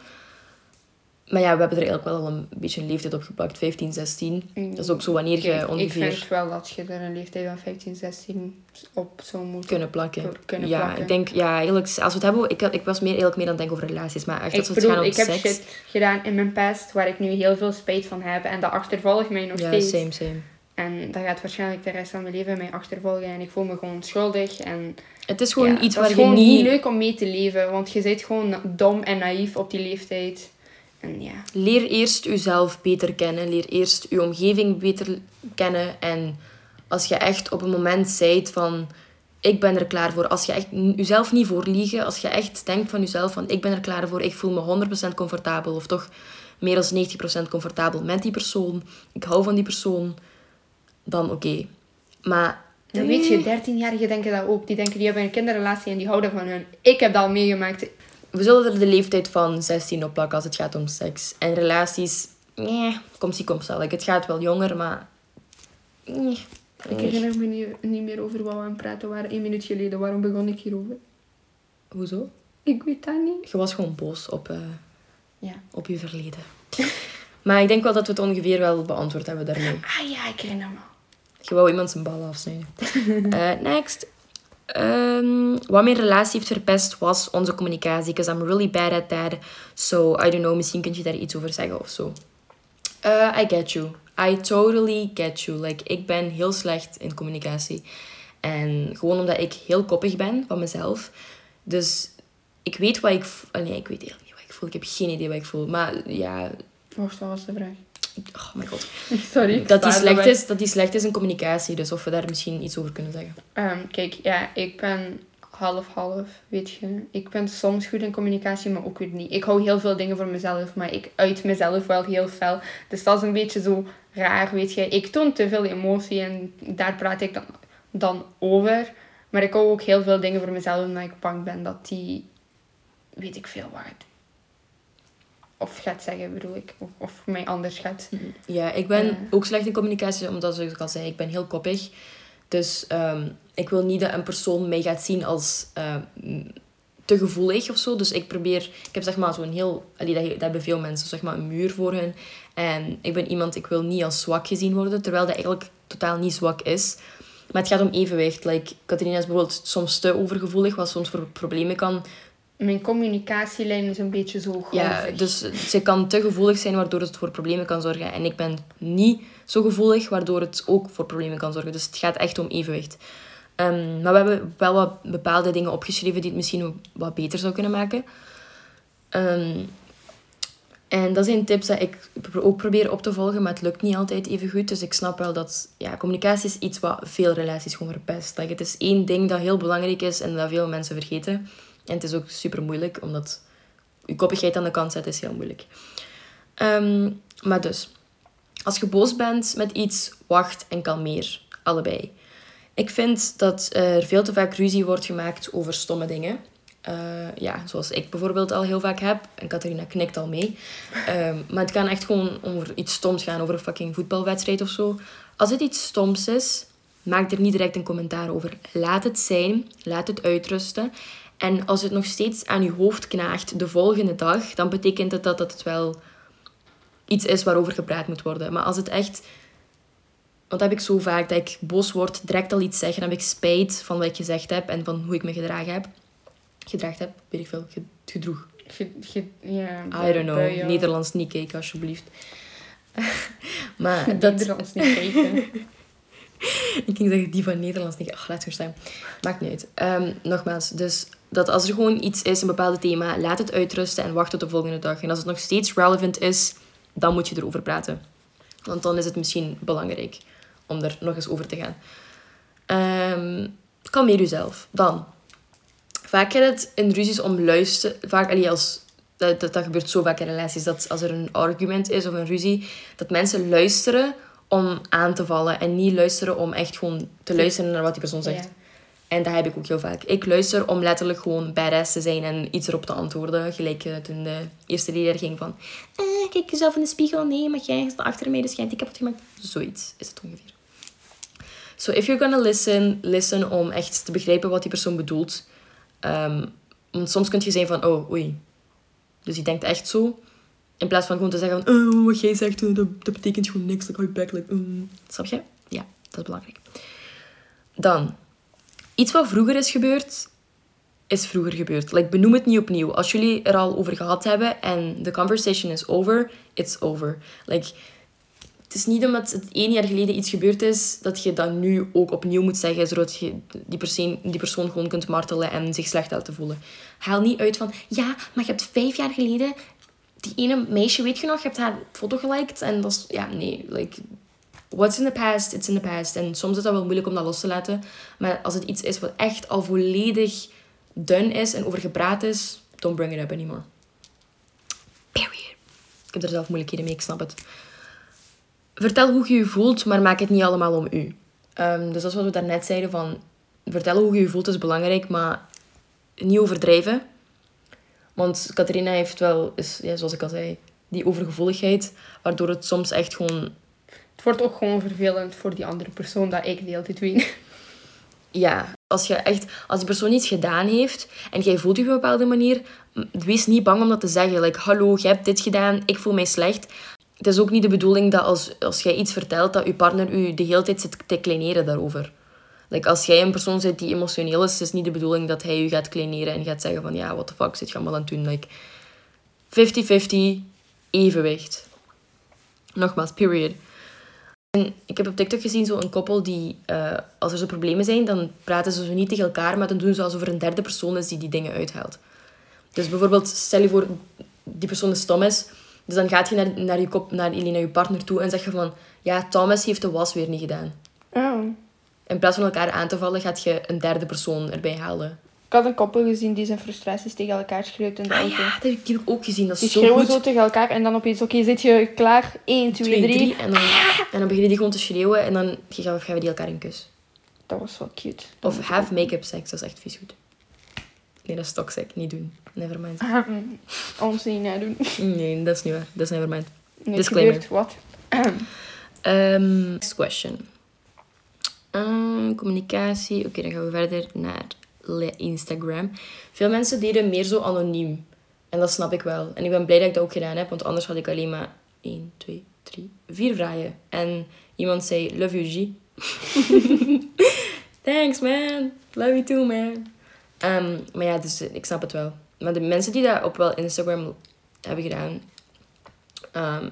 Maar ja, we hebben er eigenlijk wel al een beetje een leeftijd op geplakt, 15, 16. Dat is ook zo wanneer je Kijk, ik ongeveer vind wel dat je er een leeftijd van 15, 16 op zou moeten. kunnen plakken. kunnen ja, plakken. ik denk, ja, eigenlijk, als we het hebben, ik, ik was meer, eigenlijk meer aan het denken over relaties, maar echt als Ik we het gaan om ik heb seks. shit gedaan in mijn past waar ik nu heel veel spijt van heb. En dat achtervolgt mij nog ja, steeds. same, same. En dat gaat waarschijnlijk de rest van mijn leven mij achtervolgen. En ik voel me gewoon schuldig. En Het is gewoon ja, iets waar is je gewoon niet... niet leuk om mee te leven. Want je bent gewoon dom en naïef op die leeftijd. En ja. Leer eerst jezelf beter kennen. Leer eerst je omgeving beter kennen. En als je echt op een moment zijt van... ik ben er klaar voor. Als je echt jezelf niet voor liegen, als je echt denkt van jezelf van ik ben er klaar voor, ik voel me 100% comfortabel of toch meer dan 90% comfortabel met die persoon, ik hou van die persoon, dan oké. Maar Dan weet je, 13-jarigen denken dat ook. Die denken, die hebben een kinderrelatie en die houden van hun. Ik heb dat al meegemaakt. We zullen er de leeftijd van 16 op plakken als het gaat om seks. En relaties, nee, komt zie, komt zal. Het gaat wel jonger, maar... Nee. Ik herinner me niet, niet meer over wat we aan het praten waren. één minuut geleden. Waarom begon ik hierover? Hoezo? Ik weet dat niet. Je was gewoon boos op, eh, Ja. op je verleden. maar ik denk wel dat we het ongeveer wel beantwoord hebben daarmee. Ah ja, ik herinner me. Je wou iemand zijn bal afsnijden. Eh, next. Ehm, wat mijn relatie heeft verpest was onze communicatie. Because I'm really bad at that. So, I don't know, misschien kun je daar iets over zeggen of zo. Eh, I get you. I totally get you. Like, ik ben heel slecht in communicatie. En gewoon omdat ik heel koppig ben van mezelf. Dus ik weet wat ik... ah, Nee, ik weet eigenlijk niet wat ik voel. Ik heb geen idee wat ik voel. Maar ja... Wacht, wat was de vraag? Oh my god. Sorry. Dat die, slecht is, dat die slecht is in communicatie. Dus of we daar misschien iets over kunnen zeggen. Ehm, kijk, ja, ik ben half-half, weet je. Ik ben soms goed in communicatie, maar ook weer niet. Ik hou heel veel dingen voor mezelf, maar ik uit mezelf wel heel fel. Dus dat is een beetje zo raar, weet je. Ik toon te veel emotie en daar praat ik dan, dan over. Maar ik hou ook heel veel dingen voor mezelf, omdat ik bang ben dat die, weet ik veel waard. Of gaat zeggen, bedoel ik. Of, of mij anders gaat. Ja, ik ben ook slecht in communicatie, omdat zoals ik al zei, ik ben heel koppig. Dus ehm, ik wil niet dat een persoon mij gaat zien als ehm, te gevoelig of zo. Dus ik probeer, ik heb zeg maar zo'n heel, allee, dat, dat hebben veel mensen, zeg maar een muur voor hun. En ik ben iemand, ik wil niet als zwak gezien worden, terwijl dat eigenlijk totaal niet zwak is. Maar het gaat om evenwicht. Like, Catharina is bijvoorbeeld soms te overgevoelig, wat soms voor problemen kan Mijn communicatielijn is een beetje zo golvig. Ja, dus ze kan te gevoelig zijn waardoor het voor problemen kan zorgen. En ik ben niet zo gevoelig waardoor het ook voor problemen kan zorgen. Dus het gaat echt om evenwicht. Ehm, maar we hebben wel wat bepaalde dingen opgeschreven die het misschien wat beter zou kunnen maken. Ehm, en dat zijn tips dat ik ook probeer op te volgen, maar het lukt niet altijd even goed. Dus ik snap wel dat ja, communicatie is iets wat veel relaties gewoon verpest. Like, het is één ding dat heel belangrijk is en dat veel mensen vergeten. En het is ook super moeilijk, omdat je koppigheid aan de kant zetten is heel moeilijk. Ehm, maar dus, als je boos bent met iets, wacht en kalmeer. Allebei. Ik vind dat er veel te vaak ruzie wordt gemaakt over stomme dingen. Eh, ja, zoals ik bijvoorbeeld al heel vaak heb. En Catharina knikt al mee. Ehm, maar het kan echt gewoon over iets stoms gaan. Over een fucking voetbalwedstrijd of zo. Als het iets stoms is, maak er niet direct een commentaar over. Laat het zijn. Laat het uitrusten. En als het nog steeds aan je hoofd knaagt de volgende dag, dan betekent het dat, dat het wel iets is waarover gepraat moet worden. Maar als het echt... Want dat heb ik zo vaak, dat ik boos word, direct al iets zeggen, dan heb ik spijt van wat ik gezegd heb en van hoe ik me gedragen heb. Gedraagd heb, weet ik veel, ge- gedroeg. Ge, ge, ja, I don't know. Nederlands niet kijken alsjeblieft. maar dat... Nederlands niet kijken. Ik ging zeggen die van Nederlands niet. Ach, laat het staan. Maakt niet uit. Ehm, nogmaals, dus dat als er gewoon iets is, een bepaald thema, laat het uitrusten en wacht tot de volgende dag. En als het nog steeds relevant is, dan moet je erover praten. Want dan is het misschien belangrijk om er nog eens over te gaan. Ehm kalmeer jezelf. Dan. Vaak gaat het in ruzies om luisteren. Vaak, allee, als, dat, dat, dat gebeurt zo vaak in relaties. Dat als er een argument is of een ruzie, dat mensen luisteren om aan te vallen. En niet luisteren om echt gewoon te luisteren naar wat die persoon zegt. Ja. En dat heb ik ook heel vaak. Ik luister om letterlijk gewoon badass te zijn en iets erop te antwoorden. Gelijk het in de eerste leer ging van... Eh, kijk jezelf in de spiegel. Nee, maar jij staat achter mij, dus jij die kapot gemaakt. Zoiets is het ongeveer. So if you're gonna listen, listen om echt te begrijpen wat die persoon bedoelt. Ehm, want soms kun je zijn van, oh, oei. Dus die denkt echt zo. In plaats van gewoon te zeggen oh, wat jij zegt, eh, dat, dat betekent gewoon niks. Like, hou je back. Snap je? Ja, dat is belangrijk. Dan, iets wat vroeger is gebeurd, is vroeger gebeurd. Like, benoem het niet opnieuw. Als jullie er al over gehad hebben en de conversation is over, it's over. Like, het is niet omdat het één jaar geleden iets gebeurd is, dat je dat nu ook opnieuw moet zeggen, zodat je die persoon, die persoon gewoon kunt martelen en zich slecht laten voelen. Haal niet uit van, ja, maar je hebt vijf jaar geleden, die ene meisje, weet je nog, je hebt haar foto geliked en dat is, ja, nee, like, what's in the past, it's in the past. En soms is dat wel moeilijk om dat los te laten. Maar als het iets is wat echt al volledig done is en over gepraat is, don't bring it up anymore. Period. Ik heb er zelf moeilijkheden mee, ik snap het. Vertel hoe je je voelt, maar maak het niet allemaal om u. Ehm, dus dat is wat we daarnet zeiden van... Vertellen hoe je je voelt is belangrijk, maar niet overdrijven. Want Catharina heeft wel, is, ja, zoals ik al zei, die overgevoeligheid, waardoor het soms echt gewoon... Wordt ook gewoon vervelend voor die andere persoon dat ik de hele tijd. Ja, als, je echt, als persoon iets gedaan heeft en jij voelt je op een bepaalde manier, wees niet bang om dat te zeggen. Like, hallo, jij hebt dit gedaan, ik voel mij slecht. Het is ook niet de bedoeling dat als, als jij iets vertelt, dat je partner u de hele tijd zit te kleineren daarover. Like, als jij een persoon bent die emotioneel is, is niet de bedoeling dat hij u gaat kleineren en gaat zeggen van, ja, what the fuck zit je allemaal aan het doen? Like, 50-50, evenwicht. Nogmaals, period. En ik heb op TikTok gezien zo'n koppel die, eh, als er zo problemen zijn, dan praten ze zo niet tegen elkaar, maar dan doen ze alsof er een derde persoon is die die dingen uithaalt. Dus bijvoorbeeld, stel je voor, die persoon is Thomas, dus dan gaat je naar, naar, je, kop, naar, naar je partner toe en zeg je van, ja, Thomas heeft de was weer niet gedaan. Oh. In plaats van elkaar aan te vallen, gaat je een derde persoon erbij halen. Ik had een koppel gezien die zijn frustraties tegen elkaar schreeuwt in de Ah auto. ja, dat heb ik, die ook gezien. Dat Die is zo schreeuwen goed. zo tegen elkaar en dan opeens, oké, zit je klaar? 1, 2, Twee, 3. drie. En dan, en dan beginnen die gewoon te schreeuwen en dan geven die elkaar een kus. Dat was wel cute. Of have make-up sex, dat is echt vies goed. Nee, dat is toxic. Niet doen. Nevermind. Ons niet nadoen. Nee, dat is niet waar. Dat is nevermind. Nee, Disclaimer. wat. Um, next question. Communicatie. Oké, dan gaan we verder naar Instagram. Veel mensen deden meer zo anoniem. En dat snap ik wel. En ik ben blij dat ik dat ook gedaan heb, want anders had ik alleen maar 1, 2, 3, 4 vragen. En iemand zei, love you, G. Thanks, man. Love you too, man. Ehm, maar ja, dus, eh, ik snap het wel. Maar de mensen die dat op wel Instagram hebben gedaan... ehm,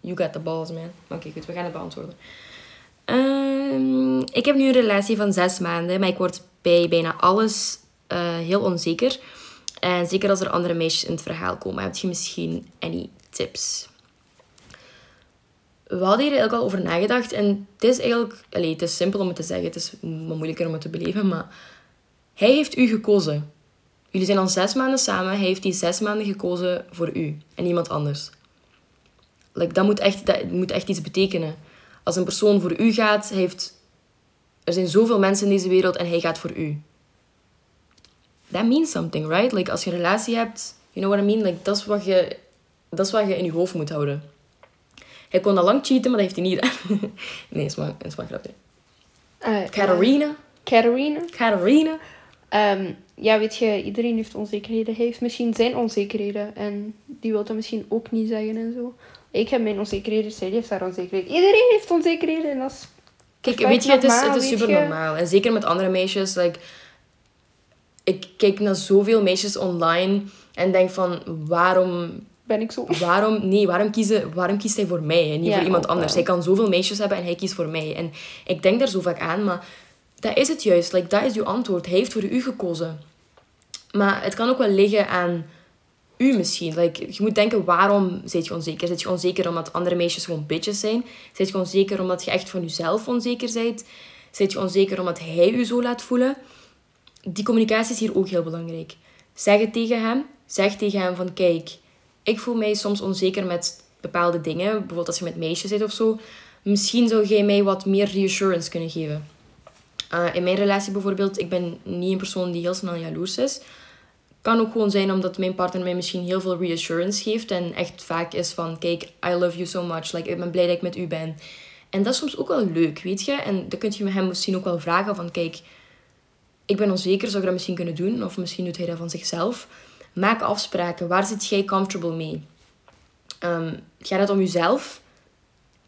you got the balls, man. Oké, goed. We gaan het beantwoorden. Ehm, ik heb nu een relatie van zes maanden, maar ik word bij bijna alles eh, heel onzeker. En zeker als er andere meisjes in het verhaal komen. Heb je misschien any tips? We hadden hier eigenlijk al over nagedacht. En het is eigenlijk... Allee, het is simpel om het te zeggen. Het is wat moeilijker om het te beleven. Maar hij heeft u gekozen. Jullie zijn al zes maanden samen. Hij heeft die zes maanden gekozen voor u. En niemand anders. Dat, moet echt, dat moet echt iets betekenen. Als een persoon voor u gaat, heeft... Er zijn zoveel mensen in deze wereld en hij gaat voor u. That means something, right? Like, als je een relatie hebt, you know what I mean? Like, dat is wat je, dat is wat je in je hoofd moet houden. Hij kon al lang cheaten, maar dat heeft hij niet gedaan. nee, is maar, is maar een grapje. Uh, Catharina. Catharina. Catharina. Ehm, ja, weet je, iedereen heeft onzekerheden. Hij heeft misschien zijn onzekerheden. En die wil dat misschien ook niet zeggen en zo. Ik heb mijn onzekerheden, zij heeft haar onzekerheden. Iedereen heeft onzekerheden en dat is... Kijk, perfect weet je, het is, normaal, het is super normaal. En zeker met andere meisjes. Like, ik kijk naar zoveel meisjes online en denk van, waarom Ben ik zo. waarom, nee, waarom, kiezen, waarom kiest hij voor mij en niet Ja, voor iemand anders? wel. Hij kan zoveel meisjes hebben en hij kiest voor mij. En ik denk daar zo vaak aan, maar dat is het juist. Like, dat is uw antwoord. Hij heeft voor u gekozen. Maar het kan ook wel liggen aan u misschien. Like, je moet denken, waarom zit je onzeker? Zit je onzeker omdat andere meisjes gewoon bitches zijn? Zit je onzeker omdat je echt van jezelf onzeker bent? Zit je onzeker omdat hij u zo laat voelen? Die communicatie is hier ook heel belangrijk. Zeg het tegen hem. Zeg tegen hem van, kijk, ik voel mij soms onzeker met bepaalde dingen. Bijvoorbeeld als je met meisjes zit of zo. Misschien zou jij mij wat meer reassurance kunnen geven. Uh, in mijn relatie bijvoorbeeld, ik ben niet een persoon die heel snel jaloers is. Kan ook gewoon zijn omdat mijn partner mij misschien heel veel reassurance geeft. En echt vaak is van, kijk, I love you so much. Like, ik ben blij dat ik met u ben. En dat is soms ook wel leuk, weet je. En dan kun je hem misschien ook wel vragen van, kijk, ik ben onzeker, zou ik dat misschien kunnen doen? Of misschien doet hij dat van zichzelf. Maak afspraken. Waar zit jij comfortable mee? Ehm, gaat het om jezelf?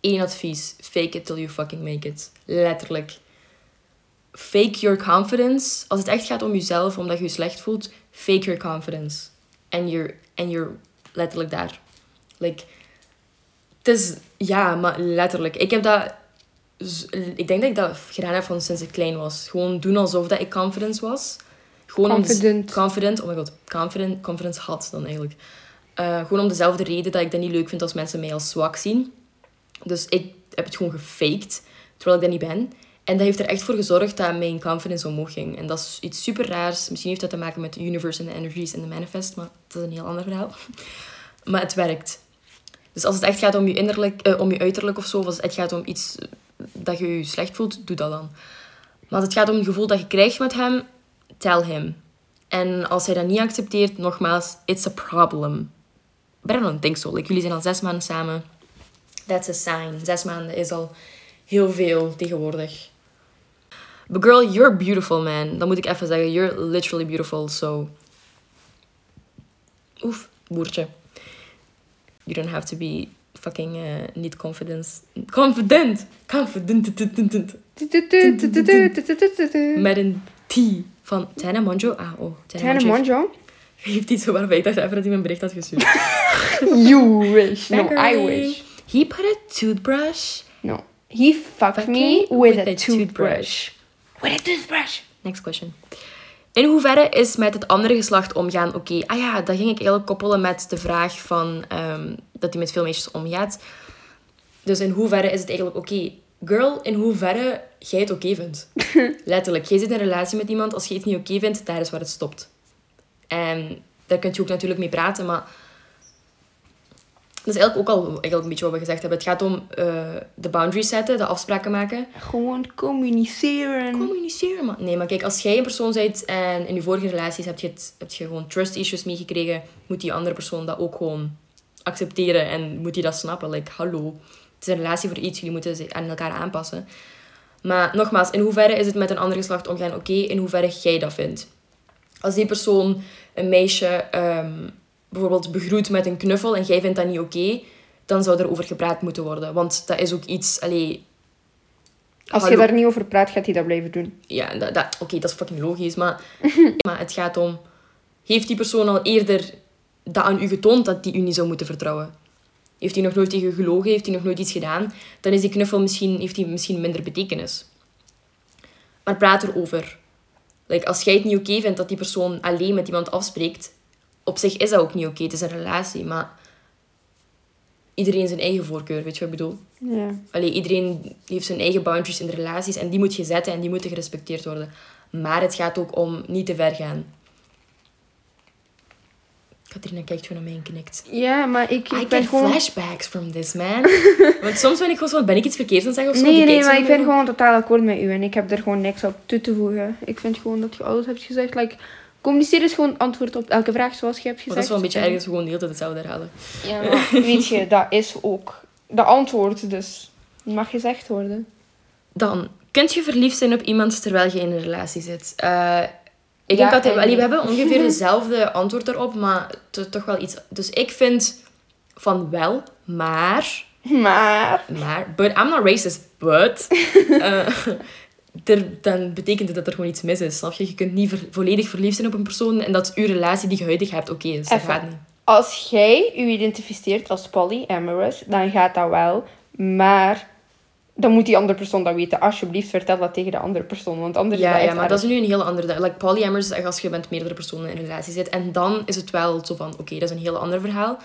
Eén advies. Fake it till you fucking make it. Letterlijk. Fake your confidence. Als het echt gaat om jezelf, omdat je je slecht voelt, fake your confidence. En you're, and you're letterlijk daar. Like, het is, ja, maar letterlijk. Ik heb dat, ik denk dat ik dat gedaan heb van sinds ik klein was. Gewoon doen alsof dat ik confidence was. Gewoon om Confident. confident, oh my god, confident, confidence had dan eigenlijk. Eh, gewoon om dezelfde reden dat ik dat niet leuk vind als mensen mij als zwak zien. Dus ik heb het gewoon gefaked, terwijl ik dat niet ben. En dat heeft er echt voor gezorgd dat mijn confidence omhoog ging. En dat is iets super raars. Misschien heeft dat te maken met de universe en de energies en de manifest, maar dat is een heel ander verhaal. Maar het werkt. Dus als het echt gaat om je, innerlijk, eh, om je uiterlijk of zo, of als het echt gaat om iets dat je je slecht voelt, doe dat dan. Maar als het gaat om het gevoel dat je krijgt met hem, tell him. En als hij dat niet accepteert, nogmaals, it's a problem. But I don't think so. Jullie zijn al zes maanden samen. That's a sign. Zes maanden is al heel veel tegenwoordig. But girl, you're beautiful, man. Dat moet ik even zeggen. You're literally beautiful, so... Oef, boertje. You don't have to be fucking uh, niet confident. Confident! Confident. Met een T van Tana Monjo. Ah, oh. Tana Monjo? Heeft iets waarbij ik dacht even dat hij mijn bericht had gestuurd. you wish. No, I wish. He put a toothbrush. No. He fucked me with, a, toothbrush. With a toothbrush. Next question. In hoeverre is met het andere geslacht omgaan oké? Ah ja, dat ging ik eigenlijk koppelen met de vraag van um, dat hij met veel meisjes omgaat. Dus in hoeverre is het eigenlijk oké? Girl, in hoeverre jij het oké vindt. Letterlijk. Jij zit in een relatie met iemand. Als je het niet oké vindt, daar is waar het stopt. En daar kun je ook natuurlijk mee praten, maar dat is eigenlijk ook al eigenlijk een beetje wat we gezegd hebben. Het gaat om uh, de boundaries zetten, de afspraken maken. Gewoon communiceren. Communiceren, man. Nee, maar kijk, als jij een persoon bent en in je vorige relaties heb je, het, heb je gewoon trust issues meegekregen, moet die andere persoon dat ook gewoon accepteren en moet die dat snappen. Like, hallo. Het is een relatie voor iets, jullie moeten zich aan elkaar aanpassen. Maar nogmaals, in hoeverre is het met een ander geslacht omgaan oké? in hoeverre jij dat vindt. Als die persoon een meisje um, bijvoorbeeld begroet met een knuffel en jij vindt dat niet oké, dan zou er over gepraat moeten worden. Want dat is ook iets... Allee, Als je daar niet over praat, gaat hij dat blijven doen. Ja, dat, dat, oké, dat is fucking logisch. Maar, maar het gaat om... Heeft die persoon al eerder dat aan u getoond dat die u niet zou moeten vertrouwen? Heeft hij nog nooit tegen u gelogen? Heeft hij nog nooit iets gedaan? Dan is die knuffel misschien, heeft hij misschien minder betekenis. Maar praat erover. Like, als jij het niet oké vindt dat die persoon alleen met iemand afspreekt, op zich is dat ook niet oké. Het is een relatie, maar iedereen zijn eigen voorkeur, weet je wat ik bedoel? Ja. Allee, iedereen heeft zijn eigen boundaries in de relaties en die moet je zetten en die moeten gerespecteerd worden. Maar het gaat ook om niet te ver gaan. Katrina kijkt gewoon naar mij en knikt. Ja, maar ik, ik I ben gewoon... flashbacks from this, man. Want soms ben ik gewoon zo, ben ik iets verkeerds aan het zeggen of zo? Nee, nee, maar ik ben gewoon totaal akkoord met u en ik heb er gewoon niks op toe te voegen. Ik vind gewoon dat je alles hebt gezegd. Like, Communiceren is gewoon antwoord op elke vraag zoals je hebt gezegd. dat is wel een beetje ergens gewoon de hele tijd hetzelfde herhalen. Ja, maar weet je, dat is ook de antwoord, dus mag gezegd worden. Dan, kunt je verliefd zijn op iemand terwijl je in een relatie zit? Uh, ik denk dat we hebben ongeveer dezelfde antwoord daarop, maar toch wel iets. Dus ik vind van wel, maar. Maar. Maar. But I'm not racist, but. Uh, dan betekent het dat er gewoon iets mis is. Snap je? Je kunt niet volledig verliefd zijn op een persoon en dat uw relatie die je huidig hebt oké is. Dat gaat niet. Als jij je identificeert als polyamorous, dan gaat dat wel. Maar dan moet die andere persoon dat weten. Alsjeblieft, vertel dat tegen de andere persoon. Want anders ja, is ja, maar dat is nu een heel andere... Like, polyamorous is als je met meerdere personen in een relatie zit. En dan is het wel zo van... Oké, dat is een heel ander verhaal.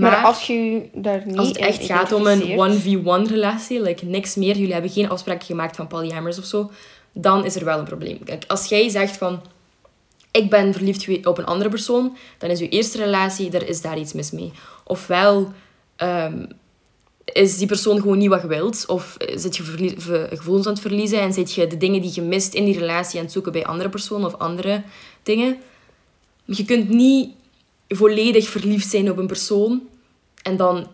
Maar, als je daar niet Als het echt gaat om een 1v1 relatie, like niks meer, jullie hebben geen afspraken gemaakt van polyamors of zo, dan is er wel een probleem. Kijk, als jij zegt van, ik ben verliefd op een andere persoon, dan is je eerste relatie, daar is daar iets mis mee. Ofwel um, is die persoon gewoon niet wat je wilt, of zit je gevoelens aan het verliezen en zit je de dingen die je mist in die relatie aan het zoeken bij andere personen of andere dingen. Je kunt niet volledig verliefd zijn op een persoon en dan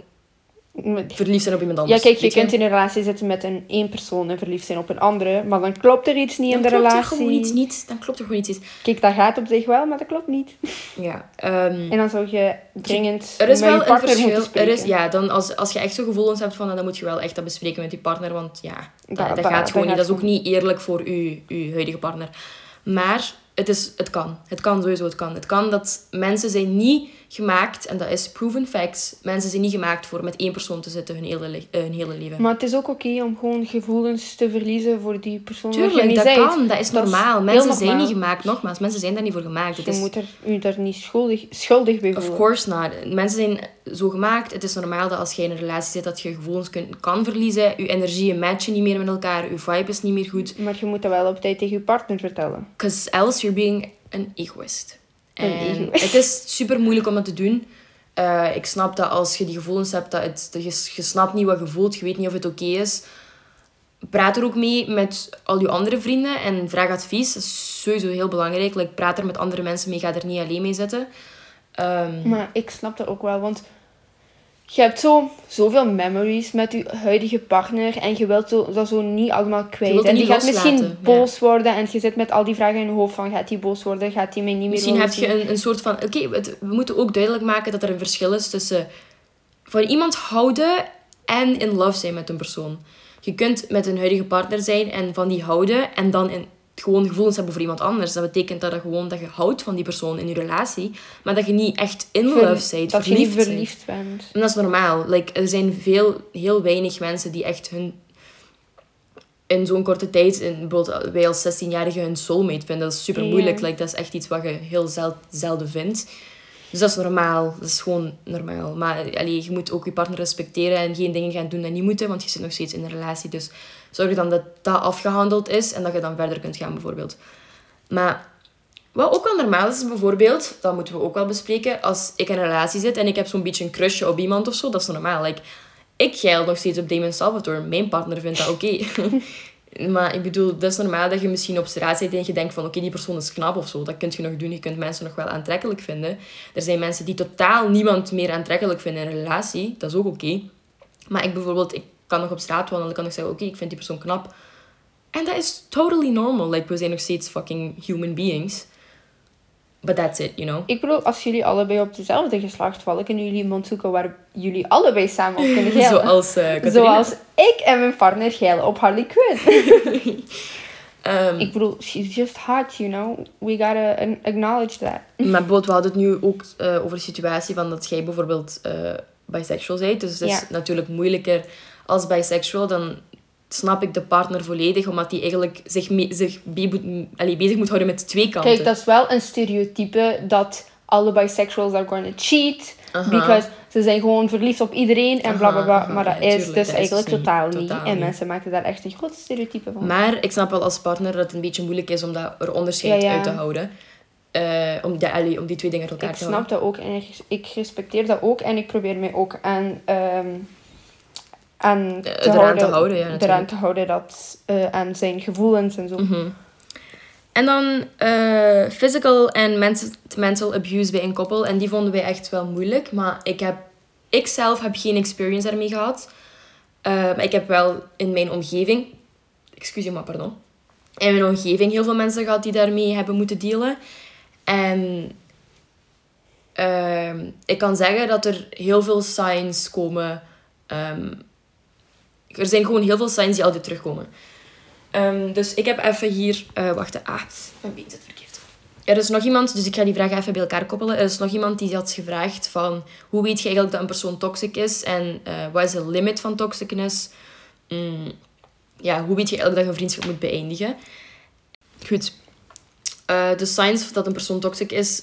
verliefd zijn op iemand anders. Ja, kijk, je kunt in een relatie zitten met een één persoon en verliefd zijn op een andere, maar dan klopt er iets niet in de relatie. Dan klopt er gewoon iets niet. Dan klopt er gewoon iets niet. Kijk, dat gaat op zich wel, maar dat klopt niet. Ja. Um, en dan zou je dringend er is met wel je partner een verschil. Er is, ja, dan als, als je echt zo gevoelens hebt van, dan moet je wel echt dat bespreken met je partner, want ja, dat, dat, gaat gewoon niet. Dat is ook niet eerlijk voor je, je huidige partner. Maar het, is, het kan. Het kan sowieso, het kan. Het kan dat mensen zijn niet gemaakt, en dat is proven facts. Mensen zijn niet gemaakt voor met één persoon te zitten hun hele, le- eh, hun hele leven. Maar het is ook oké om gewoon gevoelens te verliezen voor die persoon Tuurlijk, dat kan. Dat is Dat is normaal. mensen zijn normaal. niet gemaakt, nogmaals. Mensen zijn daar niet voor gemaakt. Je is, moet er, je daar niet schuldig, schuldig bij of voelen. course not. Mensen zijn zo gemaakt. Het is normaal dat als je in een relatie zit, dat je gevoelens kunt, kan verliezen. Je energieën matchen niet meer met elkaar. Je vibe is niet meer goed. Maar je moet dat wel op tijd tegen je partner vertellen. Because else you're being an egoist. En het is super moeilijk om dat te doen. Eh, ik snap dat als je die gevoelens hebt, dat, het, dat je, je snapt niet wat je voelt, je weet niet of het oké is. Praat er ook mee met al je andere vrienden en vraag advies. Dat is sowieso heel belangrijk. Like, praat er met andere mensen mee, ga er niet alleen mee zitten. Ehm, Maar ik snap dat ook wel, want je hebt zo, zoveel memories met je huidige partner en je wilt zo, dat zo niet allemaal kwijt. En die gaat misschien ja. boos worden en je zit met al die vragen in je hoofd van gaat hij boos worden, gaat hij mij niet meer Misschien heb je een, een soort van... Oké, we moeten ook duidelijk maken dat er een verschil is tussen van iemand houden en in love zijn met een persoon. Je kunt met een huidige partner zijn en van die houden en dan in, gewoon gevoelens hebben voor iemand anders. Dat betekent dat, je gewoon, dat je houdt van die persoon in je relatie, maar dat je niet echt in Ver- love bent, dat je niet verliefd bent. En dat is normaal. Like, er zijn veel, heel weinig mensen die echt hun... In zo'n korte tijd, in, bijvoorbeeld wij als 16-jarigen hun soulmate vinden. Dat is super moeilijk. Like, dat is echt iets wat je heel zel- zelden vindt. Dus dat is normaal. Dat is gewoon normaal. Maar allee, je moet ook je partner respecteren en geen dingen gaan doen die niet moeten, want je zit nog steeds in een relatie. Dus zorg dan dat dat afgehandeld is en dat je dan verder kunt gaan, bijvoorbeeld. Maar wat ook wel normaal is, bijvoorbeeld, dat moeten we ook wel bespreken, als ik in een relatie zit en ik heb zo'n beetje een crushje op iemand of zo, dat is normaal. Like, ik geil nog steeds op Damon Salvatore. Mijn partner vindt dat oké. maar ik bedoel, dat is normaal dat je misschien op straat zit en je denkt van oké, die persoon is knap of zo. Dat kun je nog doen. Je kunt mensen nog wel aantrekkelijk vinden. Er zijn mensen die totaal niemand meer aantrekkelijk vinden in een relatie. Dat is ook oké. Maar ik bijvoorbeeld, ik kan nog op straat wandelen, kan ik zeggen oké, ik vind die persoon knap. En dat is totally normal. Like, we zijn nog steeds fucking human beings. But that's it, you know. Ik bedoel, als jullie allebei op dezelfde geslacht vallen, kunnen jullie iemand zoeken waar jullie allebei samen op kunnen geilen. Zoals eh. Zoals ik en mijn partner geilen op Harley Quinn. Ehm, ik bedoel, she's just hot, you know. We gotta acknowledge that. Maar bijvoorbeeld, we hadden het nu ook eh, over de situatie van dat jij bijvoorbeeld eh, bisexual bent. Dus het is natuurlijk moeilijker bisexual. Dan snap ik de partner volledig, omdat die eigenlijk zich, me- zich be- allee, bezig moet houden met twee kanten. Kijk, dat is wel een stereotype dat alle bisexuals are going to cheat. Aha. Because ze zijn gewoon verliefd op iedereen en bla bla bla. Maar dat is tuurlijk, dus dat is eigenlijk niet. totaal niet. En mensen maken daar echt een groot stereotype van. Maar ik snap wel als partner dat het een beetje moeilijk is om dat er onderscheid Ja, ja. uit te houden. Eh, om, die, allee, om die twee dingen uit elkaar ik te snap houden. dat ook en ik, ik respecteer dat ook. En ik probeer mij ook aan, ehm, te, Eh, eraan houden, te houden, ja, natuurlijk. eraan te houden dat, eh, aan zijn gevoelens en zo. Mhm. En dan eh, physical en mental, abuse bij een koppel. En die vonden wij echt wel moeilijk. Maar ik, heb, ik zelf heb geen experience daarmee gehad. Eh, maar ik heb wel in mijn omgeving... Excuseer maar, pardon. In mijn omgeving heel veel mensen gehad die daarmee hebben moeten dealen. En ehm, ik kan zeggen dat er heel veel signs komen... ehm, er zijn gewoon heel veel signs die altijd terugkomen. Ehm, dus ik heb even hier... eh wacht, ah, mijn been zit verkeerd. Er is nog iemand, dus ik ga die vragen even bij elkaar koppelen. Er is nog iemand die had gevraagd van... Hoe weet je eigenlijk dat een persoon toxic is? En eh, wat is de limit van toxicness? Mm, ja, hoe weet je eigenlijk dat je een vriendschap moet beëindigen? Goed. Eh, de signs dat een persoon toxic is...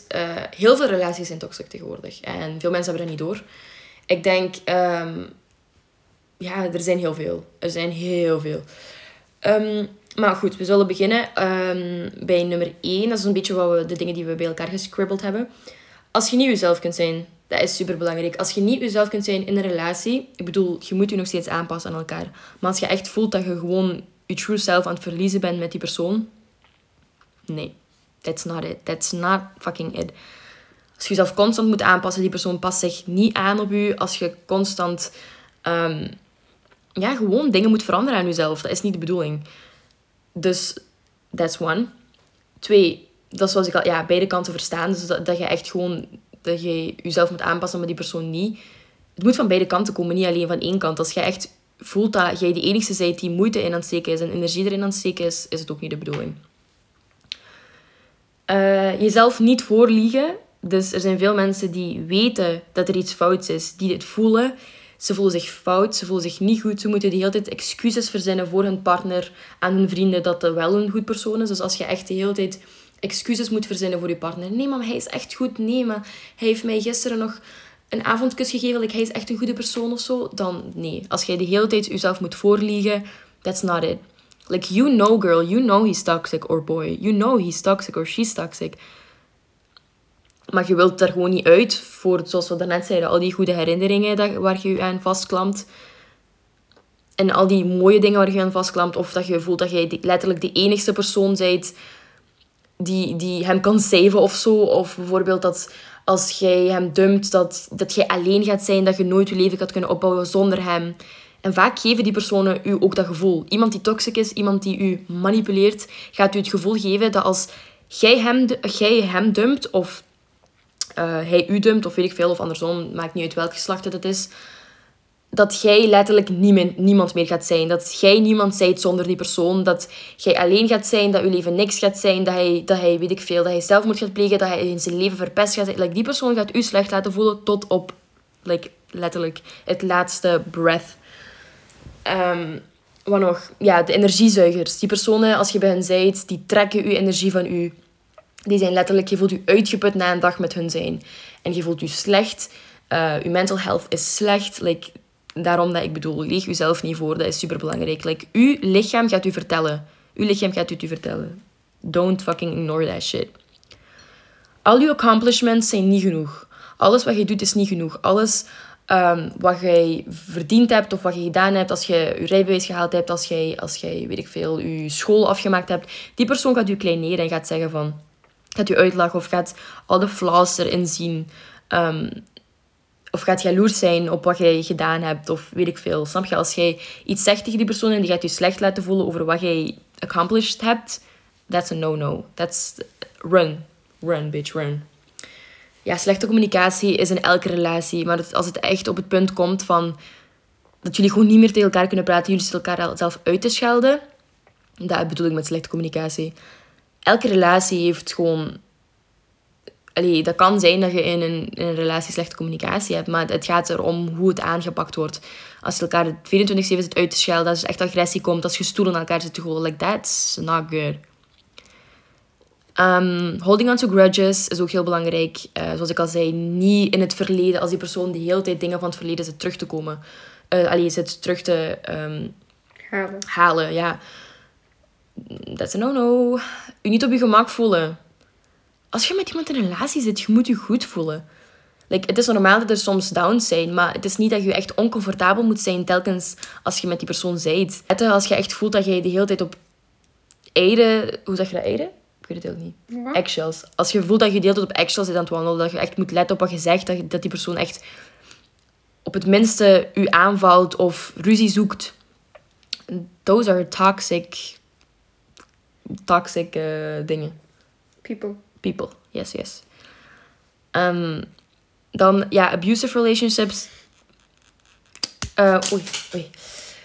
heel veel relaties zijn toxic tegenwoordig. En veel mensen hebben dat niet door. Ik denk... ehm, ja, er zijn heel veel. Er zijn heel veel. Ehm, maar goed, we zullen beginnen ehm, bij nummer 1. Dat is een beetje wat we, de dingen die we bij elkaar gescribbeld hebben. Als je niet jezelf kunt zijn, dat is super belangrijk. Als je niet jezelf kunt zijn in een relatie, ik bedoel, je moet je nog steeds aanpassen aan elkaar. Maar als je echt voelt dat je gewoon je true self aan het verliezen bent met die persoon, nee, that's not it. That's not fucking it. Als je jezelf constant moet aanpassen, die persoon past zich niet aan op je. Als je constant ehm, ja, gewoon dingen moet veranderen aan jezelf. Dat is niet de bedoeling. Dus, that's one. Twee, dat is zoals ik al, ja, beide kanten verstaan. Dus dat, dat je echt gewoon, dat je jezelf moet aanpassen, maar die persoon niet. Het moet van beide kanten komen, niet alleen van één kant. Als je echt voelt dat jij de enige bent die moeite in aan het steken is en energie erin aan het steken is, is het ook niet de bedoeling. Eh, jezelf niet voorliegen, Dus er zijn veel mensen die weten dat er iets fouts is, die dit voelen. Ze voelen zich fout, ze voelen zich niet goed. Ze moeten de hele tijd excuses verzinnen voor hun partner aan hun vrienden dat hij wel een goed persoon is. Dus als je echt de hele tijd excuses moet verzinnen voor je partner. Nee, maar hij is echt goed. Nee, maar hij heeft mij gisteren nog een avondkus gegeven. Like, hij is echt een goede persoon of zo. Dan nee. Als jij de hele tijd jezelf moet voorliegen, that's not it. Like, you know, girl, you know he's toxic or boy. You know he's toxic or she's toxic. Maar je wilt er gewoon niet uit voor, zoals we daarnet zeiden, al die goede herinneringen dat, waar je je aan vastklampt. En al die mooie dingen waar je aan vastklampt. Of dat je voelt dat jij letterlijk de enigste persoon bent die, die hem kan saven of zo. Of bijvoorbeeld dat als jij hem dumpt, dat, dat jij alleen gaat zijn. Dat je nooit je leven gaat kunnen opbouwen zonder hem. En vaak geven die personen u ook dat gevoel. Iemand die toxic is, iemand die u manipuleert, gaat u het gevoel geven dat als jij hem, jij hem dumpt of uh, hij u dumpt of weet ik veel of andersom, maakt niet uit welk geslacht het is, dat jij letterlijk niemand, niemand meer gaat zijn. Dat jij niemand zijt zonder die persoon. Dat jij alleen gaat zijn, dat je leven niks gaat zijn, dat hij, dat hij weet ik veel, dat hij zelfmoord gaat plegen, dat hij in zijn leven verpest gaat zijn. Like, die persoon gaat u slecht laten voelen tot op like, letterlijk het laatste breath. Um, wat nog? Ja, de energiezuigers. Die personen, als je bij hen zijt, die trekken uw energie van u. Die zijn letterlijk, je voelt je uitgeput na een dag met hun zijn. En je voelt je slecht. Uh, je mental health is slecht. Like, daarom dat ik bedoel, leeg jezelf niet voor. Dat is super belangrijk. Like, uw lichaam gaat u vertellen. Uw lichaam gaat u u vertellen. Don't fucking ignore that shit. Al je accomplishments zijn niet genoeg. Alles wat je doet is niet genoeg. Alles um, wat jij verdiend hebt of wat je gedaan hebt als je je rijbewijs gehaald hebt, als jij, als jij weet ik veel, je school afgemaakt hebt, die persoon gaat je kleineren en gaat zeggen van, gaat je uitlachen of gaat al de flaws erin zien. Um, of gaat jaloers zijn op wat jij gedaan hebt of weet ik veel. Snap je? Als jij iets zegt tegen die persoon en die gaat je slecht laten voelen over wat jij accomplished hebt, that's a no-no. That's run. Run, bitch, run ja, slechte communicatie is in elke relatie. Maar als het echt op het punt komt van dat jullie gewoon niet meer tegen elkaar kunnen praten, jullie zitten elkaar zelf uit te schelden. Dat bedoel ik met slechte communicatie. Elke relatie heeft gewoon. Allee, dat kan zijn dat je in een, in een relatie slechte communicatie hebt, maar het gaat erom hoe het aangepakt wordt. Als je elkaar 24-7 zit uit te schelden, als er echt agressie komt, als je stoelen aan elkaar zit te gooien, like that's not good. Um, holding on to grudges is ook heel belangrijk. Uh, zoals ik al zei, niet in het verleden, als die persoon de hele tijd dingen van het verleden zit terug te komen. Uh, allee, zit terug te um, halen. halen. Ja. That's a no-no. Je niet op je gemak voelen. Als je met iemand in een relatie zit, je moet je goed voelen. Like, het is normaal dat er soms downs zijn, maar het is niet dat je echt oncomfortabel moet zijn telkens als je met die persoon zijt. Als je echt voelt dat je de hele tijd op eieren... Hoe zeg je dat, eieren? ik weet het ook niet. Ja. Eggshells. Als je voelt dat je deelt op eggshells zit aan het wandelen, dat je echt moet letten op wat je zegt, dat, dat die persoon echt op het minste u aanvalt of ruzie zoekt. Those are toxic, toxic uh, dingen. People. People, yes, yes. Um, dan, ja, abusive relationships. Uh, oei, oei.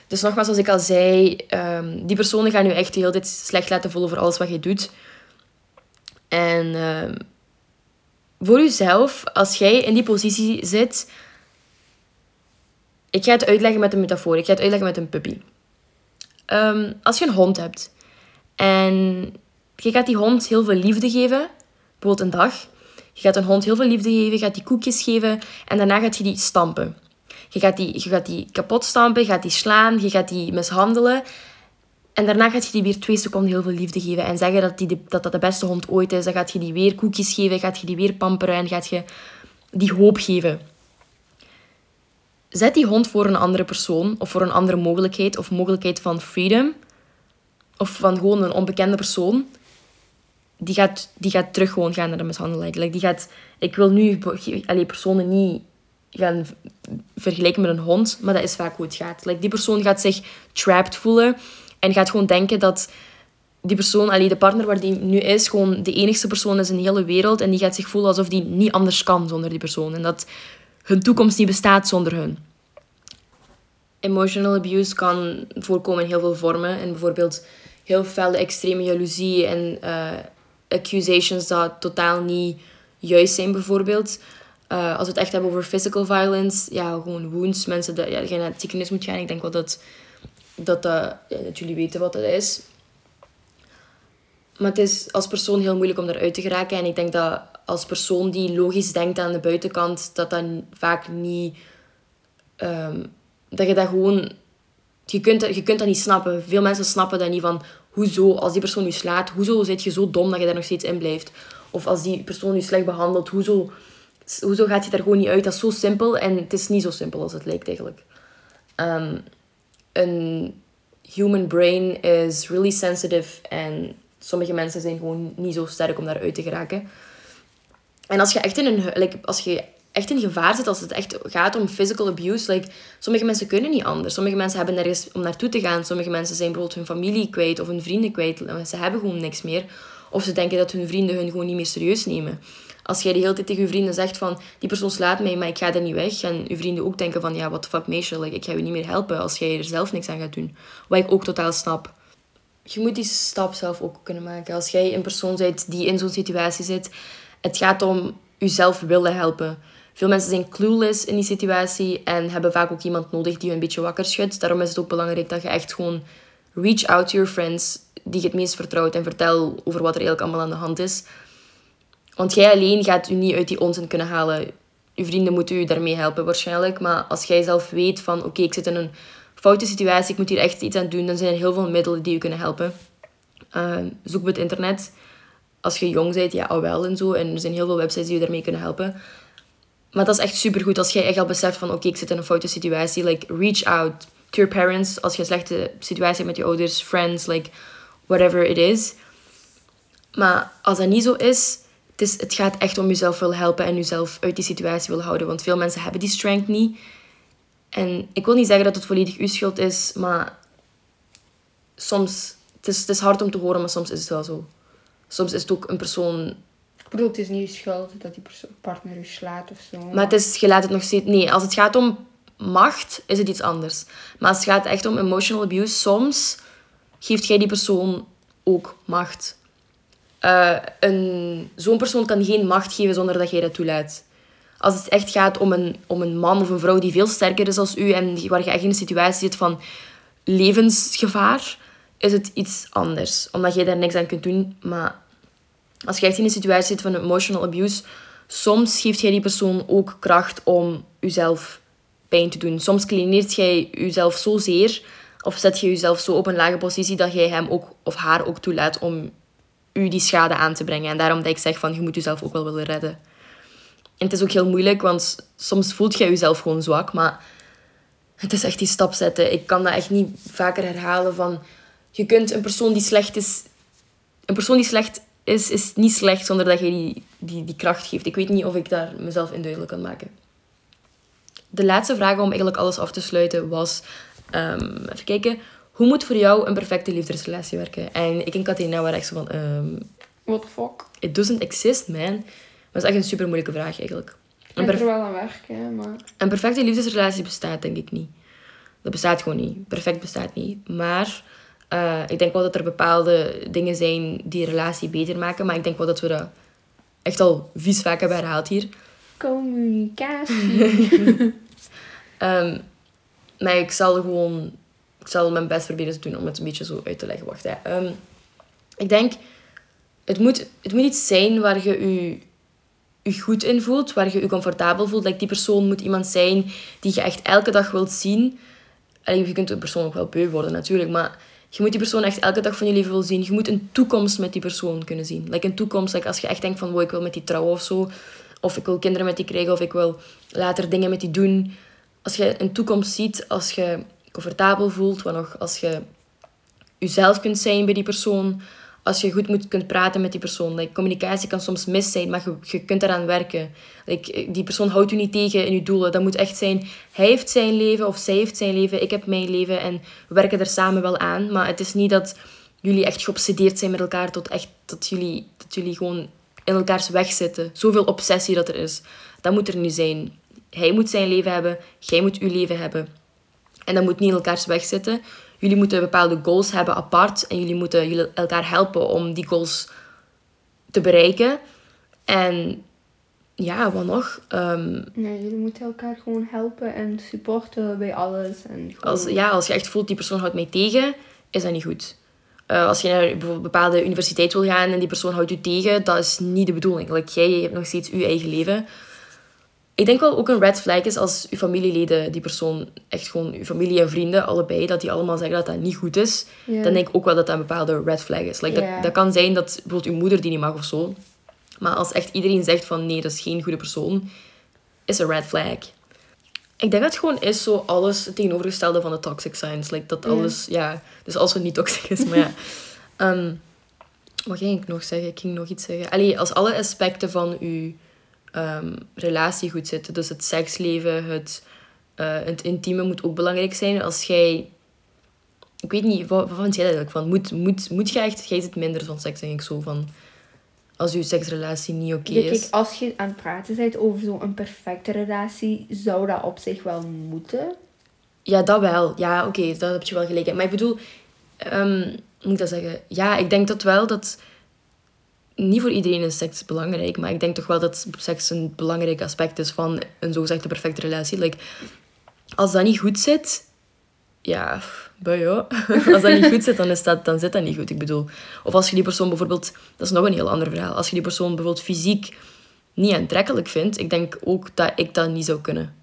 Dus nogmaals, zoals ik al zei, um, die personen gaan je echt de hele tijd slecht laten voelen voor alles wat je doet. En uh, voor jezelf, als jij in die positie zit, ik ga het uitleggen met een metafoor. Ik ga het uitleggen met een puppy. Um, als je een hond hebt en je gaat die hond heel veel liefde geven, bijvoorbeeld een dag. Je gaat een hond heel veel liefde geven, gaat die koekjes geven en daarna gaat je die stampen. Je gaat die, je gaat die kapot stampen, je gaat die slaan, je gaat die mishandelen. En daarna gaat je die weer twee seconden heel veel liefde geven. En zeggen dat, die dat dat de beste hond ooit is. Dan gaat je die weer koekjes geven. Gaat je die weer pamperen. En gaat je die hoop geven. Zet die hond voor een andere persoon. Of voor een andere mogelijkheid. Of mogelijkheid van freedom. Of van gewoon een onbekende persoon. Die gaat, die gaat terug gewoon gaan naar de mishandelaar. die gaat... Ik wil nu allee, personen niet gaan vergelijken met een hond. Maar dat is vaak hoe het gaat. Like, die persoon gaat zich trapped voelen en gaat gewoon denken dat die persoon, allee, de partner waar die nu is, gewoon de enigste persoon is in de hele wereld. En die gaat zich voelen alsof die niet anders kan zonder die persoon. En dat hun toekomst niet bestaat zonder hun. Emotional abuse kan voorkomen in heel veel vormen. En bijvoorbeeld heel felle extreme jaloezie en uh, accusations dat totaal niet juist zijn bijvoorbeeld. Eh, als we het echt hebben over physical violence, ja, gewoon wounds, mensen die, ja, naar ziekenhuis moeten gaan. Ik denk wel dat, dat, dat, dat jullie weten wat dat is. Maar het is als persoon heel moeilijk om eruit te geraken. En ik denk dat als persoon die logisch denkt aan de buitenkant, dat dat vaak niet... ehm, dat je dat gewoon... Je kunt, dat- je kunt dat niet snappen. Veel mensen snappen dat niet van... Hoezo, als die persoon je slaat, hoezo zit je zo dom dat je daar nog steeds in blijft? Of als die persoon je slecht behandelt, hoezo, hoezo gaat je daar gewoon niet uit? Dat is zo simpel en het is niet zo simpel als het lijkt eigenlijk. Ehm, een human brain is really sensitive en sommige mensen zijn gewoon niet zo sterk om daaruit te geraken. En als je echt in een, als je echt in gevaar zit, als het echt gaat om physical abuse, like, sommige mensen kunnen niet anders. Sommige mensen hebben nergens om naartoe te gaan. Sommige mensen zijn bijvoorbeeld hun familie kwijt of hun vrienden kwijt. Ze hebben gewoon niks meer. Of ze denken dat hun vrienden hun gewoon niet meer serieus nemen. Als jij de hele tijd tegen je vrienden zegt van, die persoon slaat mij, maar ik ga er niet weg. En je vrienden ook denken van, ja, what the fuck meisje, like, ik ga je niet meer helpen als jij er zelf niks aan gaat doen. Wat ik ook totaal snap. Je moet die stap zelf ook kunnen maken. Als jij een persoon bent die in zo'n situatie zit, het gaat om jezelf willen helpen. Veel mensen zijn clueless in die situatie en hebben vaak ook iemand nodig die je een beetje wakker schudt. Daarom is het ook belangrijk dat je echt gewoon reach out to your friends die je het meest vertrouwt en vertel over wat er eigenlijk allemaal aan de hand is. Want jij alleen gaat u niet uit die onzin kunnen halen. Uw vrienden moeten u daarmee helpen waarschijnlijk. Maar als jij zelf weet van oké, ik zit in een foute situatie, ik moet hier echt iets aan doen, dan zijn er heel veel middelen die u kunnen helpen. Uh, zoek op het internet. Als je jong bent, ja, al wel en zo. En er zijn heel veel websites die je daarmee kunnen helpen. Maar dat is echt supergoed als jij echt al beseft van oké, ik zit in een foute situatie. Like, reach out to your parents. Als je een slechte situatie hebt met je ouders, friends, like, whatever it is. Maar als dat niet zo is, het, is, het gaat echt om jezelf willen helpen en jezelf uit die situatie willen houden. Want veel mensen hebben die strength niet. En ik wil niet zeggen dat het volledig uw schuld is, maar soms... Het is, het is hard om te horen, maar soms is het wel zo. Soms is het ook een persoon... Bedoel, het is niet je schuld dat die partner je slaat of zo. Maar het is, je laat het nog steeds... Nee, als het gaat om macht, is het iets anders. Maar als het gaat echt om emotional abuse, soms geeft jij die persoon ook macht. Uh, een, zo'n persoon kan geen macht geven zonder dat jij dat toelaat. Als het echt gaat om een, om een man of een vrouw die veel sterker is als u en waar je echt in een situatie zit van levensgevaar, is het iets anders. Omdat jij daar niks aan kunt doen. Maar als je echt in een situatie zit van emotional abuse, soms geeft jij die persoon ook kracht om jezelf pijn te doen. Soms klineert jij jezelf zozeer of zet je jezelf zo op een lage positie dat jij hem ook of haar ook toelaat om u die schade aan te brengen. En daarom dat ik zeg van, je moet jezelf ook wel willen redden. En het is ook heel moeilijk, want soms voelt je jezelf gewoon zwak, maar het is echt die stap zetten. Ik kan dat echt niet vaker herhalen van, je kunt een persoon die slecht is, een persoon die slecht is, is niet slecht zonder dat je die, die, die kracht geeft. Ik weet niet of ik daar mezelf in duidelijk kan maken. De laatste vraag om eigenlijk alles af te sluiten was, um, even kijken, hoe moet voor jou een perfecte liefdesrelatie werken? En ik en Katrina waren echt zo van... Um, What the fuck? It doesn't exist, man. Dat is echt een super moeilijke vraag, eigenlijk. Ik ben er wel aan werken, maar... Een perfecte liefdesrelatie bestaat, denk ik niet. Dat bestaat gewoon niet. Perfect bestaat niet. Maar uh, ik denk wel dat er bepaalde dingen zijn die een relatie beter maken. Maar ik denk wel dat we dat echt al vies vaak hebben herhaald hier. Communicatie. um, maar ik zal gewoon ik zal mijn best proberen te doen om het een beetje zo uit te leggen. Wacht, hè. Um, ik denk, het moet, het moet iets zijn waar je je, je goed in voelt, waar je je comfortabel voelt. Like die persoon moet iemand zijn die je echt elke dag wilt zien. Allee, je kunt een persoon ook wel beu worden natuurlijk, maar je moet die persoon echt elke dag van je leven willen zien. Je moet een toekomst met die persoon kunnen zien. Like een toekomst, als je echt denkt van, wow, ik wil met die trouwen of zo. Of ik wil kinderen met die krijgen, of ik wil later dingen met die doen. Als je een toekomst ziet, als je comfortabel voelt, wat nog als je jezelf kunt zijn bij die persoon, als je goed moet, kunt praten met die persoon. Communicatie kan soms mis zijn, maar je, je kunt eraan werken. Die persoon houdt u niet tegen in je doelen. Dat moet echt zijn, hij heeft zijn leven of zij heeft zijn leven, ik heb mijn leven en we werken er samen wel aan. Maar het is niet dat jullie echt geobsedeerd zijn met elkaar tot echt dat jullie, dat jullie gewoon in elkaars weg zitten. Zoveel obsessie dat er is. Dat moet er niet zijn. Hij moet zijn leven hebben, jij moet uw leven hebben. En dat moet niet in elkaars weg zitten. Jullie moeten bepaalde goals hebben apart. En jullie moeten jullie elkaar helpen om die goals te bereiken. En ja, wat nog? Ehm, Ja, jullie moeten elkaar gewoon helpen en supporten bij alles. En gewoon... als, ja, als je echt voelt, die persoon houdt mij tegen, is dat niet goed. Eh, als je naar bijvoorbeeld een bepaalde universiteit wil gaan en die persoon houdt u tegen, dat is niet de bedoeling. Like, jij hebt nog steeds je eigen leven. Ik denk wel ook een red flag is als je familieleden, die persoon, echt gewoon je familie en vrienden, allebei, dat die allemaal zeggen dat dat niet goed is. Dan denk ik ook wel dat dat een bepaalde red flag is. Like, dat, dat kan zijn dat bijvoorbeeld je moeder die niet mag of zo. Maar als echt iedereen zegt van nee, dat is geen goede persoon, is een red flag. Ik denk dat het gewoon is zo alles het tegenovergestelde van de toxic signs. Like dat alles, ja. Dus als het niet toxic is, maar ja. Ehm, wat ging ik nog zeggen? Ik ging nog iets zeggen. Allee, als alle aspecten van je ehm, relatie goed zitten, dus het seksleven, het, eh, het intieme moet ook belangrijk zijn. Als jij ik weet niet, wat, wat vind jij eigenlijk van? Moet, moet, moet je echt, jij zit minder van seks, denk ik zo van. Als je seksrelatie niet oké Ja, is. kijk, als je aan het praten bent over zo'n perfecte relatie, zou dat op zich wel moeten. Ja, dat wel. Ja, oké, dat heb je wel gelijk. Maar ik bedoel, hoe moet ik dat zeggen? Ja, ik denk dat wel dat. Niet voor iedereen is seks belangrijk, maar ik denk toch wel dat seks een belangrijk aspect is van een zogezegde perfecte relatie. Like, als dat niet goed zit, ja, ja. Als dat niet goed zit, dan, is dat, dan zit dat niet goed. Ik bedoel, of als je die persoon bijvoorbeeld, dat is nog een heel ander verhaal. Als je die persoon bijvoorbeeld fysiek niet aantrekkelijk vindt, ik denk ook dat ik dat niet zou kunnen.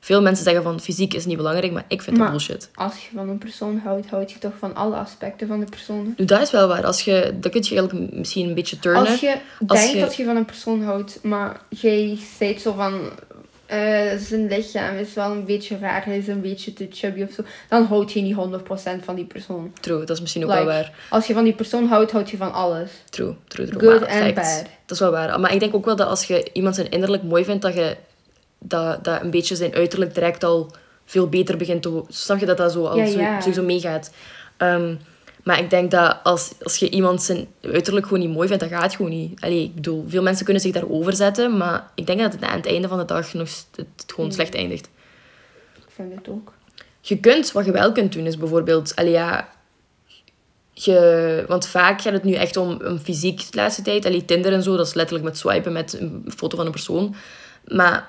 Veel mensen zeggen van fysiek is niet belangrijk, maar ik vind dat bullshit. Als je van een persoon houdt, houd je toch van alle aspecten van de persoon. Nu, dat is wel waar. Als je, dat kun je eigenlijk misschien een beetje turnen. Als je Als denkt je- dat je van een persoon houdt, maar jij zegt zo van... eh, zijn lichaam is wel een beetje raar, hij is een beetje te chubby of zo. Dan houd je niet 100% van die persoon. True, dat is misschien ook Like, wel waar. Als je van die persoon houdt, houd je van alles. True, true, true. Good Maar and fact, bad. Dat is wel waar. Maar ik denk ook wel dat als je iemand zijn innerlijk mooi vindt, dat je dat, dat een beetje zijn uiterlijk direct al veel beter begint te... Snap je dat dat zo al Ja, zo, sowieso meegaat? Ehm, maar ik denk dat als, als je iemand zijn uiterlijk gewoon niet mooi vindt, dat gaat gewoon niet. Allee, ik bedoel, veel mensen kunnen zich daarover zetten, maar ik denk dat het aan het einde van de dag nog het, gewoon slecht eindigt. Ik vind het ook. Je kunt, wat je wel kunt doen, is bijvoorbeeld, allee, ja, je, want vaak gaat het nu echt om, om fysiek de laatste tijd. Allee, Tinder en zo, dat is letterlijk met swipen met een foto van een persoon. Maar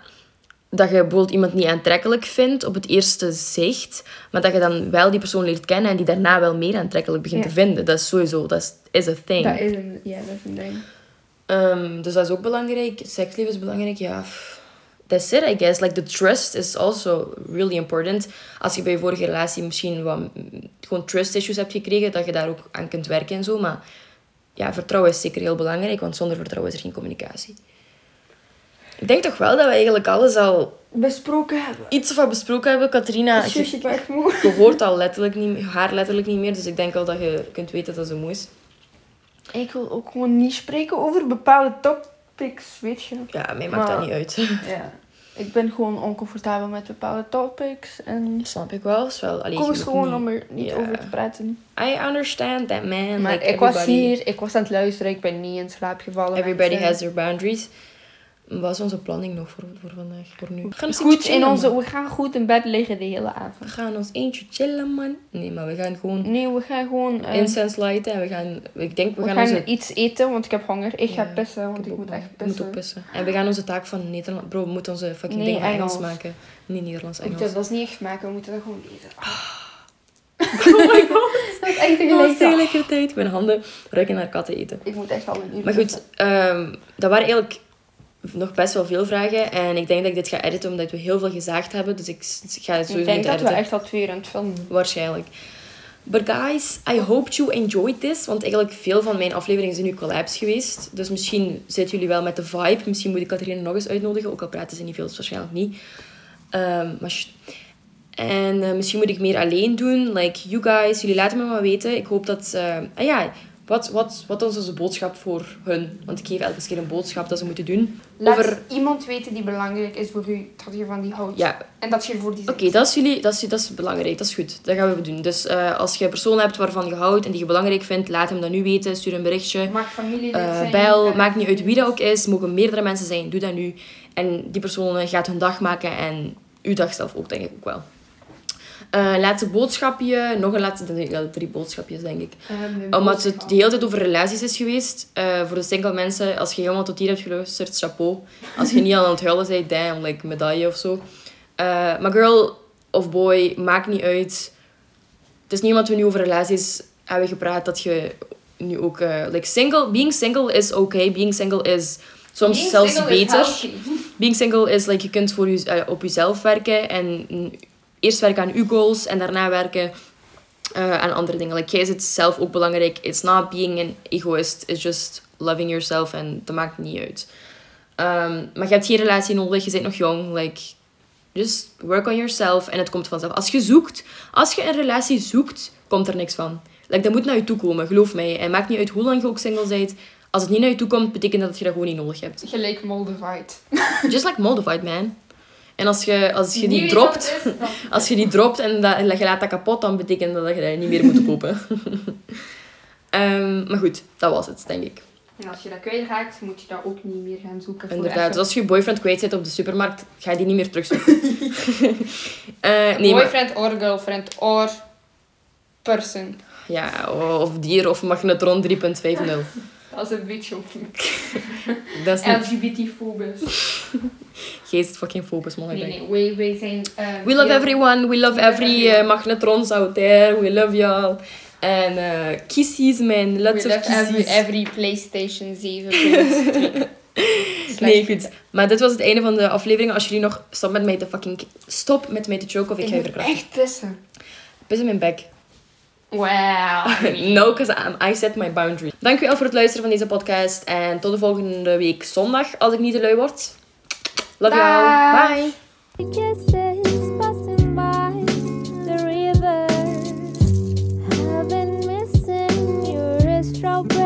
dat je bijvoorbeeld iemand niet aantrekkelijk vindt op het eerste zicht, maar dat je dan wel die persoon leert kennen en die daarna wel meer aantrekkelijk begint Ja. te vinden. Dat is sowieso, dat is, is a thing. Dat is een, ja, dat is een ding. Ehm, dus dat is ook belangrijk. Seksleven is belangrijk, ja. That's it, I guess. Like, the trust is also really important. Als je bij je vorige relatie misschien wat, mm, gewoon trust issues hebt gekregen, dat je daar ook aan kunt werken en zo. Maar ja, vertrouwen is zeker heel belangrijk, want zonder vertrouwen is er geen communicatie. Ik denk toch wel dat we eigenlijk alles al Besproken hebben. iets wat besproken hebben. Katrina, je, ik ben echt moe. je hoort al letterlijk niet, haar letterlijk niet meer, dus ik denk al dat je kunt weten dat ze moe is. Ik wil ook gewoon niet spreken over bepaalde topics, weet je. Ja, mij maakt dat niet uit. Ja. Ik ben gewoon oncomfortabel met bepaalde topics. En Snap ik wel. Is wel allee, moet gewoon niet- om er niet over te praten. I understand that, man. Maar like, ik was hier, ik was aan het luisteren, ik ben niet in slaap gevallen. Everybody mensen. has their boundaries. Wat is onze planning nog voor, voor vandaag, voor nu? We gaan Goed eentje in chillen, onze, we gaan goed in bed liggen de hele We avond. gaan ons eentje chillen, man. Nee, maar we gaan gewoon Nee, we gaan gewoon... eh, incense lighten en we gaan... Ik denk, we, we gaan, gaan onze... iets eten, want ik heb honger. Ik ga pissen, want ik moet echt ik moet ook pissen. pissen. En we gaan onze taak van Nederland... Bro, we moeten onze fucking Nee, dingen Engels. Engels. maken. Niet Nederlands, We Engels. moeten dat is niet echt maken, we moeten dat gewoon eten. Oh my god. Dat is echt tegelijk. tegelijkertijd. Mijn handen ruiken naar katten eten. Ik moet echt al een uur Maar goed, pissen. ehm, dat waren eigenlijk nog best wel veel vragen. En ik denk dat ik dit ga editen omdat we heel veel gezaagd hebben. Dus ik ga het Ik sowieso denk niet dat we echt al twee uur aan het filmen Waarschijnlijk. But guys, I hope you enjoyed this. Want eigenlijk veel van mijn afleveringen zijn nu collabs geweest. Dus misschien zitten jullie wel met de vibe. Misschien moet ik Catharina nog eens uitnodigen. Ook al praten ze niet veel, dus waarschijnlijk niet. Ehm, maar en eh, misschien moet ik meer alleen doen. Like, you guys, jullie laten me maar weten. Ik hoop dat... eh, ah ja, wat, wat, wat is onze boodschap voor hun? Want ik geef elke keer een boodschap dat ze moeten doen. Laat Over... iemand weten die belangrijk is voor u, dat je van die houdt. Ja, En dat je voor die Oké, dat is jullie, dat is, dat is belangrijk, dat is goed. Dat gaan we doen. Dus eh, als je een persoon hebt waarvan je houdt en die je belangrijk vindt, laat hem dat nu weten. Stuur een berichtje. Eh, zijn. bel, eh, maakt niet uit wie dat ook is. Mogen meerdere mensen zijn, doe dat nu. En die persoon gaat hun dag maken en uw dag zelf ook, denk ik ook wel. Eh, laatste boodschapje. Nog een laatste... Ja, drie boodschapjes, denk ik. Ehm, Omdat het de hele tijd over relaties is geweest. Eh, voor de single mensen, als je helemaal tot hier hebt geluisterd, chapeau. Als je niet aan het huilen bent, damn, like medaille of zo. Eh, maar girl of boy, maakt niet uit. Het is niet omdat we nu over relaties hebben gepraat dat je nu ook... eh, like single, being single is okay. Being single is soms Being zelfs beter. Being single is like je kunt voor je, eh, op jezelf werken en eerst werken aan je goals en daarna werken eh, aan andere dingen. Like, jij zit zelf ook belangrijk. It's not being an egoist. It's just loving yourself en dat maakt niet uit. Ehm, maar je hebt geen relatie nodig. Je bent nog jong. Like, just work on yourself en het komt vanzelf. Als je zoekt, als je een relatie zoekt, komt er niks van. Like, dat moet naar je toe komen, geloof mij. En maakt niet uit hoe lang je ook single bent. Als het niet naar je toe komt, betekent dat je dat gewoon niet nodig hebt. Gelijk Moldified. Just like Moldified, man. En als je, als je die dropt, als je die dropt en dat, en je laat dat kapot, dan betekent dat dat je dat niet meer moet kopen. Ehm, maar goed, dat was het, denk ik. En als je dat kwijtraakt, moet je dat ook niet meer gaan zoeken. Inderdaad, dus als je boyfriend kwijt zit op de supermarkt, ga je die niet meer terugzoeken. Nee, maar, Boyfriend or girlfriend or person. ja, of dier of magnetron 3.50. Is een beetje op Dat is niet LGBT-fobus. geest fucking focus, man. Nee, nee, wij, wij zijn... eh, We love everyone. We love We every everyone. uh, magnetrons out there. We love y'all. En uh, kissies, man. Lots We of love every, every PlayStation 7. Nee, goed. Maar dit was het einde van de aflevering. Als jullie nog... Stop met mij te fucking... Stop met mij te choken of ik, Ik ga je verkrachten. echt pissen. Pis in mijn bek. Wow. no, because I set my boundary. Dankjewel voor het luisteren van deze podcast. En tot de volgende week zondag, als ik niet te lui word. Love you all. Bye. Bye.